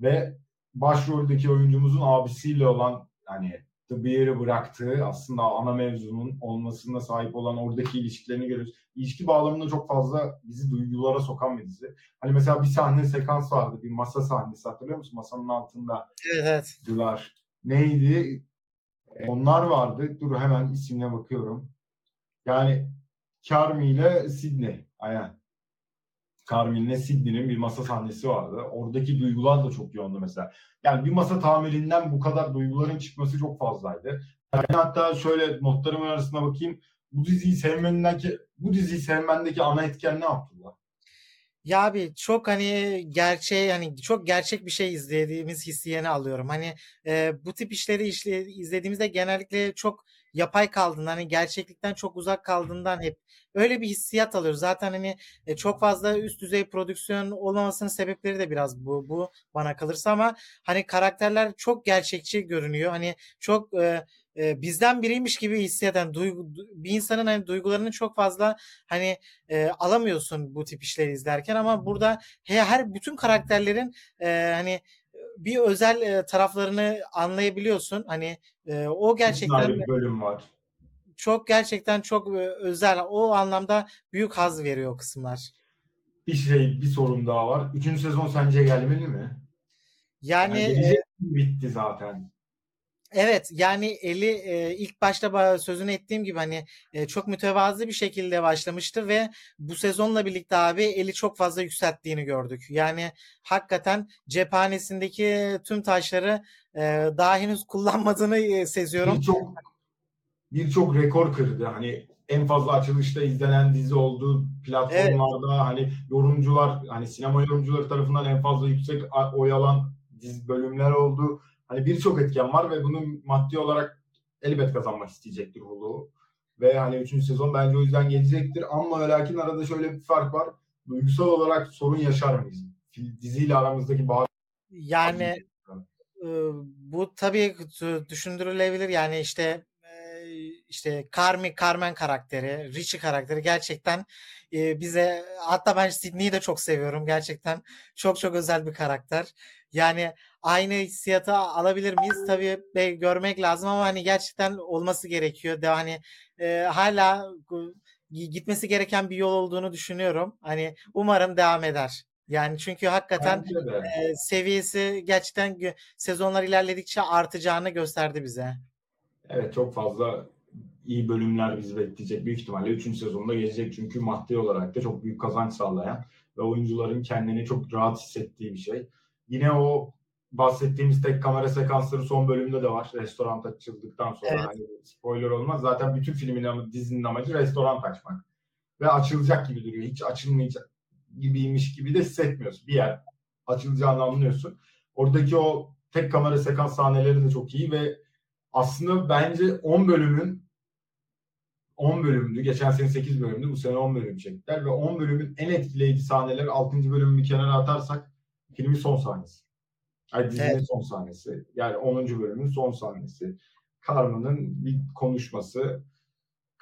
Speaker 1: ve başroldeki oyuncumuzun abisiyle olan hani The Bear'ı bıraktığı aslında ana mevzunun olmasına sahip olan oradaki ilişkilerini görüyoruz. İlişki bağlamında çok fazla bizi duygulara sokan bir dizi. Hani mesela bir sahne sekans vardı. Bir masa sahnesi hatırlıyor musun? Masanın altında
Speaker 2: Evet
Speaker 1: dular. Neydi? Onlar vardı. Dur hemen isimine bakıyorum. Yani Carmi ile Sydney. Aynen. Carmen ile Sydney'nin bir masa sahnesi vardı. Oradaki duygular da çok yoğundu mesela. Yani bir masa tamirinden bu kadar duyguların çıkması çok fazlaydı. Yani hatta şöyle notlarımın arasına bakayım. Bu diziyi sevmendeki bu diziyi sevmendeki ana etken ne Abdullah?
Speaker 2: Ya abi çok hani gerçeği hani çok gerçek bir şey izlediğimiz hissiyeni alıyorum. Hani e, bu tip işleri işle, izlediğimizde genellikle çok yapay kaldığından hani gerçeklikten çok uzak kaldığından hep öyle bir hissiyat alıyoruz. Zaten hani e, çok fazla üst düzey prodüksiyon olmamasının sebepleri de biraz bu bu bana kalırsa ama hani karakterler çok gerçekçi görünüyor. Hani çok e, e, bizden biriymiş gibi hisseden duygu, bir insanın hani duygularını çok fazla hani e, alamıyorsun bu tip işleri izlerken ama burada he, her bütün karakterlerin e, hani bir özel e, taraflarını anlayabiliyorsun. Hani e, o gerçekten
Speaker 1: bir bölüm var.
Speaker 2: Çok gerçekten çok e, özel. O anlamda büyük haz veriyor o kısımlar.
Speaker 1: Bir şey, bir sorun daha var. Üçüncü sezon sence gelmeli mi?
Speaker 2: Yani, yani
Speaker 1: e, bitti zaten.
Speaker 2: Evet yani Eli e, ilk başta sözünü ettiğim gibi hani e, çok mütevazı bir şekilde başlamıştı ve bu sezonla birlikte abi Eli çok fazla yükselttiğini gördük. Yani hakikaten cephanesindeki tüm taşları e, daha henüz kullanmadığını e, seziyorum.
Speaker 1: Birçok birçok rekor kırdı. Hani en fazla açılışta izlenen dizi olduğu platformlarda evet. hani yorumcular hani sinema yorumcuları tarafından en fazla yüksek oy alan dizi bölümler oldu Hani birçok etken var ve bunu maddi olarak elbet kazanmak isteyecektir Hulu. Ve hani 3. sezon bence o yüzden gelecektir. Ama ve lakin arada şöyle bir fark var. Duygusal olarak sorun yaşar mıyız? Diziyle aramızdaki bağ...
Speaker 2: Yani e, bu tabii düşündürülebilir. Yani işte işte Carmi, Carmen karakteri, Richie karakteri gerçekten e, bize hatta ben Sydney'i de çok seviyorum gerçekten. Çok çok özel bir karakter. Yani aynı hissiyatı alabilir miyiz? Tabii be, görmek lazım ama hani gerçekten olması gerekiyor. De hani e, hala gitmesi gereken bir yol olduğunu düşünüyorum. Hani umarım devam eder. Yani çünkü hakikaten e, seviyesi gerçekten sezonlar ilerledikçe artacağını gösterdi bize.
Speaker 1: Evet çok fazla iyi bölümler bizi bekleyecek. Büyük ihtimalle 3. sezonda gelecek çünkü maddi olarak da çok büyük kazanç sağlayan ve oyuncuların kendini çok rahat hissettiği bir şey. Yine o bahsettiğimiz tek kamera sekansları son bölümde de var. Restoran açıldıktan sonra evet. hani spoiler olmaz. Zaten bütün filmin dizinin amacı restoran açmak. Ve açılacak gibi duruyor. Hiç açılmayacak gibiymiş gibi de hissetmiyorsun. Bir yer açılacağını anlıyorsun. Oradaki o tek kamera sekans sahneleri de çok iyi ve aslında bence 10 bölümün 10 bölümdü. Geçen sene 8 bölümdü. Bu sene 10 bölüm çektiler ve 10 bölümün en etkileyici sahneleri 6. bölümü bir kenara atarsak filmin son sahnesi. Yani dizinin evet. son sahnesi. Yani 10. bölümün son sahnesi. Carmen'ın bir konuşması.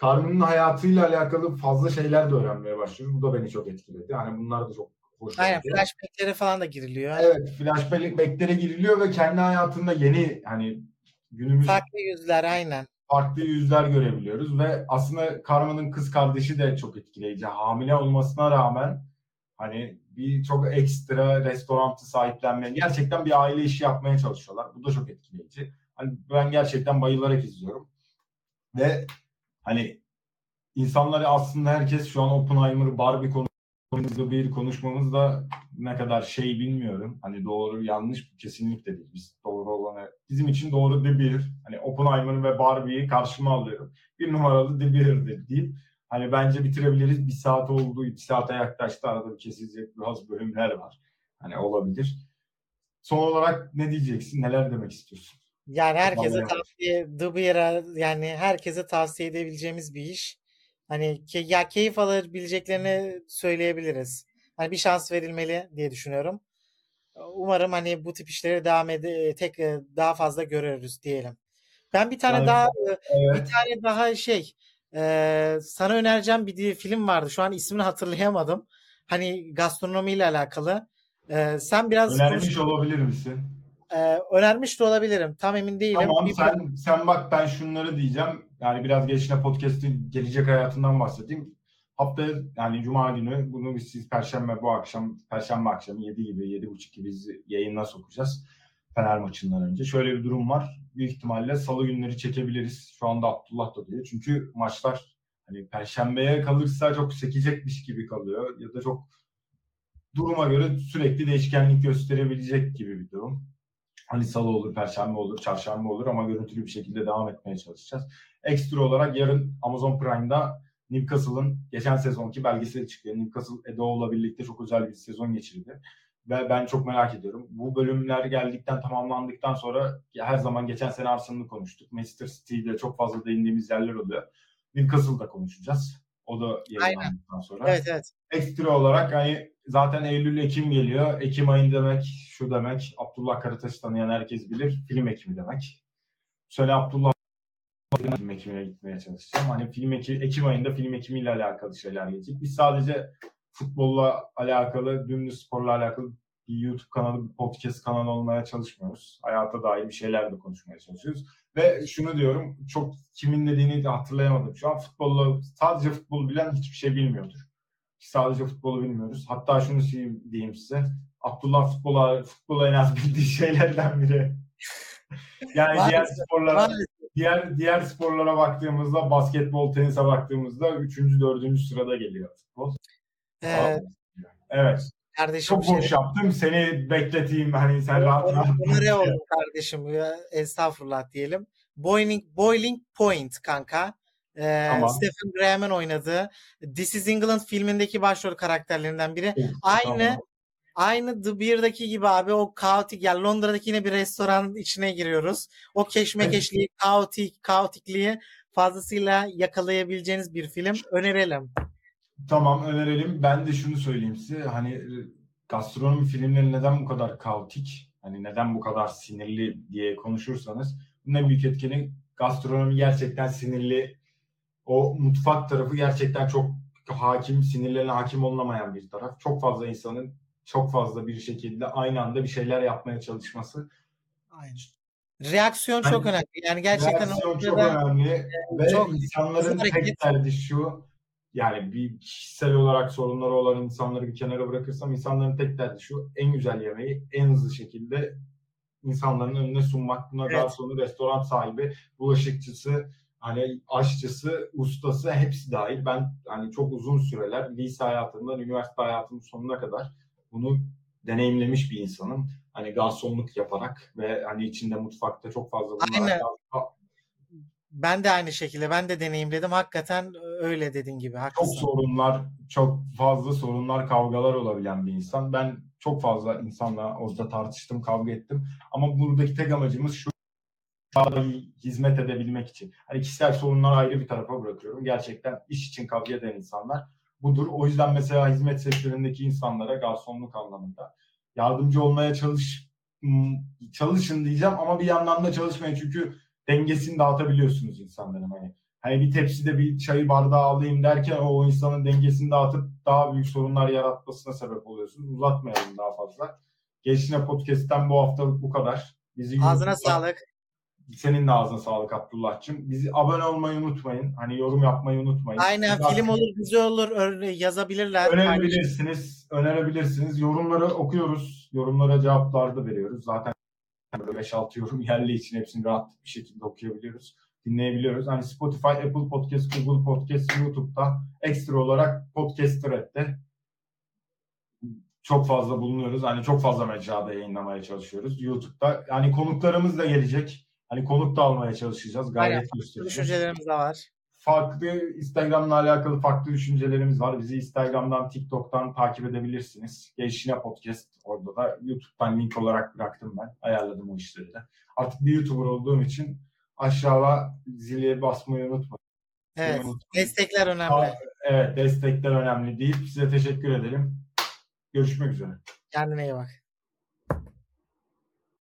Speaker 1: Carmen'ın hayatıyla alakalı fazla şeyler de öğrenmeye başlıyoruz. Bu da beni çok etkiledi. Yani bunlar da çok hoş.
Speaker 2: Aynen flashbacklere falan da giriliyor.
Speaker 1: Evet flashbacklere giriliyor ve kendi hayatında yeni hani günümüz
Speaker 2: farklı yüzler aynen.
Speaker 1: Farklı yüzler görebiliyoruz ve aslında Carmen'ın kız kardeşi de çok etkileyici. Hamile olmasına rağmen hani bir çok ekstra restorantı sahiplenmeye gerçekten bir aile işi yapmaya çalışıyorlar. Bu da çok etkileyici. Hani ben gerçekten bayılarak izliyorum. Ve hani insanları aslında herkes şu an Oppenheimer, Barbie konusunda bir konuşmamız da ne kadar şey bilmiyorum. Hani doğru yanlış kesinlikle değil. Biz doğru olanı bizim için doğru The Bear. Hani Oppenheimer ve Barbie'yi karşıma alıyorum. Bir numaralı The Bear'dir deyip Hani bence bitirebiliriz. Bir saat oldu, bir saate yaklaştı. Arada bir kesilecek biraz bölümler var. Hani olabilir. Son olarak ne diyeceksin? Neler demek istiyorsun?
Speaker 2: Yani herkese Vallahi tavsiye, Bear'a yani herkese tavsiye edebileceğimiz bir iş. Hani ke, ya keyif alabileceklerini söyleyebiliriz. Hani bir şans verilmeli diye düşünüyorum. Umarım hani bu tip işleri devam ede tek daha fazla görürüz diyelim. Ben bir tane yani, daha evet. bir tane daha şey ee, sana önereceğim bir film vardı. Şu an ismini hatırlayamadım. Hani gastronomiyle alakalı. Ee, sen biraz
Speaker 1: Önermiş konuş... olabilir misin?
Speaker 2: Ee, önermiş de olabilirim. Tam emin değilim.
Speaker 1: Tamam
Speaker 2: Bir-
Speaker 1: sen sen bak ben şunları diyeceğim. Yani biraz gelişine podcast'in gelecek hayatından bahsedeyim. Haftaya yani cuma günü bunu biz siz perşembe bu akşam perşembe akşamı 7 gibi 7.30 gibi yayına sokacağız. Fener maçından önce. Şöyle bir durum var. Büyük ihtimalle salı günleri çekebiliriz. Şu anda Abdullah da diyor. Çünkü maçlar hani perşembeye kalırsa çok sekecekmiş gibi kalıyor. Ya da çok duruma göre sürekli değişkenlik gösterebilecek gibi bir durum. Hani salı olur, perşembe olur, çarşamba olur ama görüntülü bir şekilde devam etmeye çalışacağız. Ekstra olarak yarın Amazon Prime'da Newcastle'ın geçen sezonki belgeseli çıkıyor. Newcastle Edo'la birlikte çok özel bir sezon geçirdi. Ve ben çok merak ediyorum. Bu bölümler geldikten, tamamlandıktan sonra her zaman geçen sene Arsenal'ı konuştuk. Manchester City'de çok fazla değindiğimiz yerler oluyor. Newcastle'da konuşacağız. O da yayınlandıktan sonra.
Speaker 2: Evet evet.
Speaker 1: Ekstra olarak hani zaten Eylül Ekim geliyor. Ekim ayın demek şu demek. Abdullah Karataş'ı tanıyan herkes bilir. Film ekimi demek. Sene Abdullah film ekimine gitmeye çalışacağım. Hani film Ekim, Ekim ayında film ekimiyle alakalı şeyler gelecek. Biz sadece futbolla alakalı, dümdüz sporla alakalı bir YouTube kanalı, bir podcast kanalı olmaya çalışmıyoruz. Hayata dair bir şeyler de konuşmaya çalışıyoruz. Ve şunu diyorum, çok kimin dediğini de hatırlayamadım. Şu an futbolla, sadece futbol bilen hiçbir şey bilmiyordur. Sadece futbolu bilmiyoruz. Hatta şunu diyeyim size. Abdullah futbola, futbola en az bildiği şeylerden biri. yani diğer sporlara diğer diğer sporlara baktığımızda basketbol, tenise baktığımızda 3. 4. sırada geliyor futbol.
Speaker 2: Ee,
Speaker 1: Evet.
Speaker 2: kardeşim
Speaker 1: Çok
Speaker 2: şey-
Speaker 1: boş yaptım. Seni bekleteyim. Hani sen rahat rahat.
Speaker 2: Onore oldu kardeşim. Ya, Estağfurullah diyelim. Boiling, Boiling Point kanka. Ee,
Speaker 1: Tamam.
Speaker 2: Stephen Graham'ın oynadığı This is England filmindeki başrol karakterlerinden biri.
Speaker 1: Of,
Speaker 2: Aynı
Speaker 1: tamam.
Speaker 2: aynı The Beer'daki gibi abi o kaotik yani Londra'daki yine bir restoranın içine giriyoruz. O keşmekeşliği, kaotik, kaotikliği fazlasıyla yakalayabileceğiniz bir film önerelim.
Speaker 1: Tamam önerelim. Ben de şunu söyleyeyim size. Hani e, gastronomi filmleri neden bu kadar kaotik? Hani neden bu kadar sinirli diye konuşursanız bunun en büyük etkeni gastronomi gerçekten sinirli. O mutfak tarafı gerçekten çok hakim, sinirlerine hakim olunamayan bir taraf. Çok fazla insanın çok fazla bir şekilde aynı anda bir şeyler yapmaya çalışması.
Speaker 2: Aynen. Reaksiyon
Speaker 1: Yani
Speaker 2: çok önemli. Yani gerçekten
Speaker 1: Reaksiyon çok önemli ve
Speaker 2: çok
Speaker 1: insanların tek derdi şu yani bir kişisel olarak sorunları olan insanları bir kenara bırakırsam insanların tek derdi şu en güzel yemeği en hızlı şekilde insanların önüne sunmak. Buna
Speaker 2: Evet.
Speaker 1: garsonu, restoran sahibi, bulaşıkçısı, hani aşçısı, ustası hepsi dahil. Ben hani çok uzun süreler lise hayatımdan üniversite hayatımın sonuna kadar bunu deneyimlemiş bir insanım. Hani garsonluk yaparak ve hani içinde mutfakta çok fazla bunlar.
Speaker 2: Ben de aynı şekilde ben de deneyimledim. Hakikaten öyle dediğin gibi.
Speaker 1: çok
Speaker 2: Haklısın.
Speaker 1: sorunlar, çok fazla sorunlar, kavgalar olabilen bir insan. Ben çok fazla insanla orada tartıştım, kavga ettim. Ama buradaki tek amacımız şu hizmet edebilmek için. Hani kişisel sorunları ayrı bir tarafa bırakıyorum. Gerçekten iş için kavga eden insanlar budur. O yüzden mesela hizmet sektöründeki insanlara garsonluk anlamında yardımcı olmaya çalış çalışın diyeceğim ama bir yandan da çalışmayın çünkü dengesini dağıtabiliyorsunuz insanların hani. Hani bir tepside bir çayı bardağı alayım derken o, o insanın dengesini dağıtıp daha büyük sorunlar yaratmasına sebep oluyorsunuz. Uzatmayalım daha fazla. Gelişine Podcast'ten bu haftalık bu kadar. Bizi
Speaker 2: Ağzına
Speaker 1: YouTube'da-
Speaker 2: sağlık.
Speaker 1: senin de ağzına sağlık Abdullah'cığım. Bizi abone olmayı unutmayın. Hani yorum yapmayı unutmayın.
Speaker 2: Aynen
Speaker 1: Zaten
Speaker 2: film olur, dizi olur yazabilirler.
Speaker 1: Önerebilirsiniz. Önerebilirsiniz. Yorumları okuyoruz. Yorumlara cevaplar da veriyoruz. Zaten böyle 5-6 yorum yerli için hepsini rahat bir şekilde okuyabiliyoruz. Dinleyebiliyoruz. Hani Spotify, Apple Podcast, Google Podcast, YouTube'da ekstra olarak Podcast Thread'de çok fazla bulunuyoruz. Hani çok fazla mecrada yayınlamaya çalışıyoruz. YouTube'da. Yani konuklarımız da gelecek. Hani konuk da almaya çalışacağız. Gayret
Speaker 2: Aynen.
Speaker 1: göstereceğiz.
Speaker 2: Düşüncelerimiz de var.
Speaker 1: Farklı Instagram'la alakalı farklı düşüncelerimiz var. Bizi Instagram'dan, TikTok'tan takip edebilirsiniz. Gelişine Podcast orada da YouTube'dan link olarak bıraktım ben. Ayarladım o işleri de. Artık bir YouTuber olduğum için aşağıya zili basmayı unutmayın.
Speaker 2: Evet.
Speaker 1: Unutmayın.
Speaker 2: Destekler önemli.
Speaker 1: Aa, Evet destekler önemli değil. Size teşekkür ederim. Görüşmek üzere.
Speaker 2: Kendine iyi bak.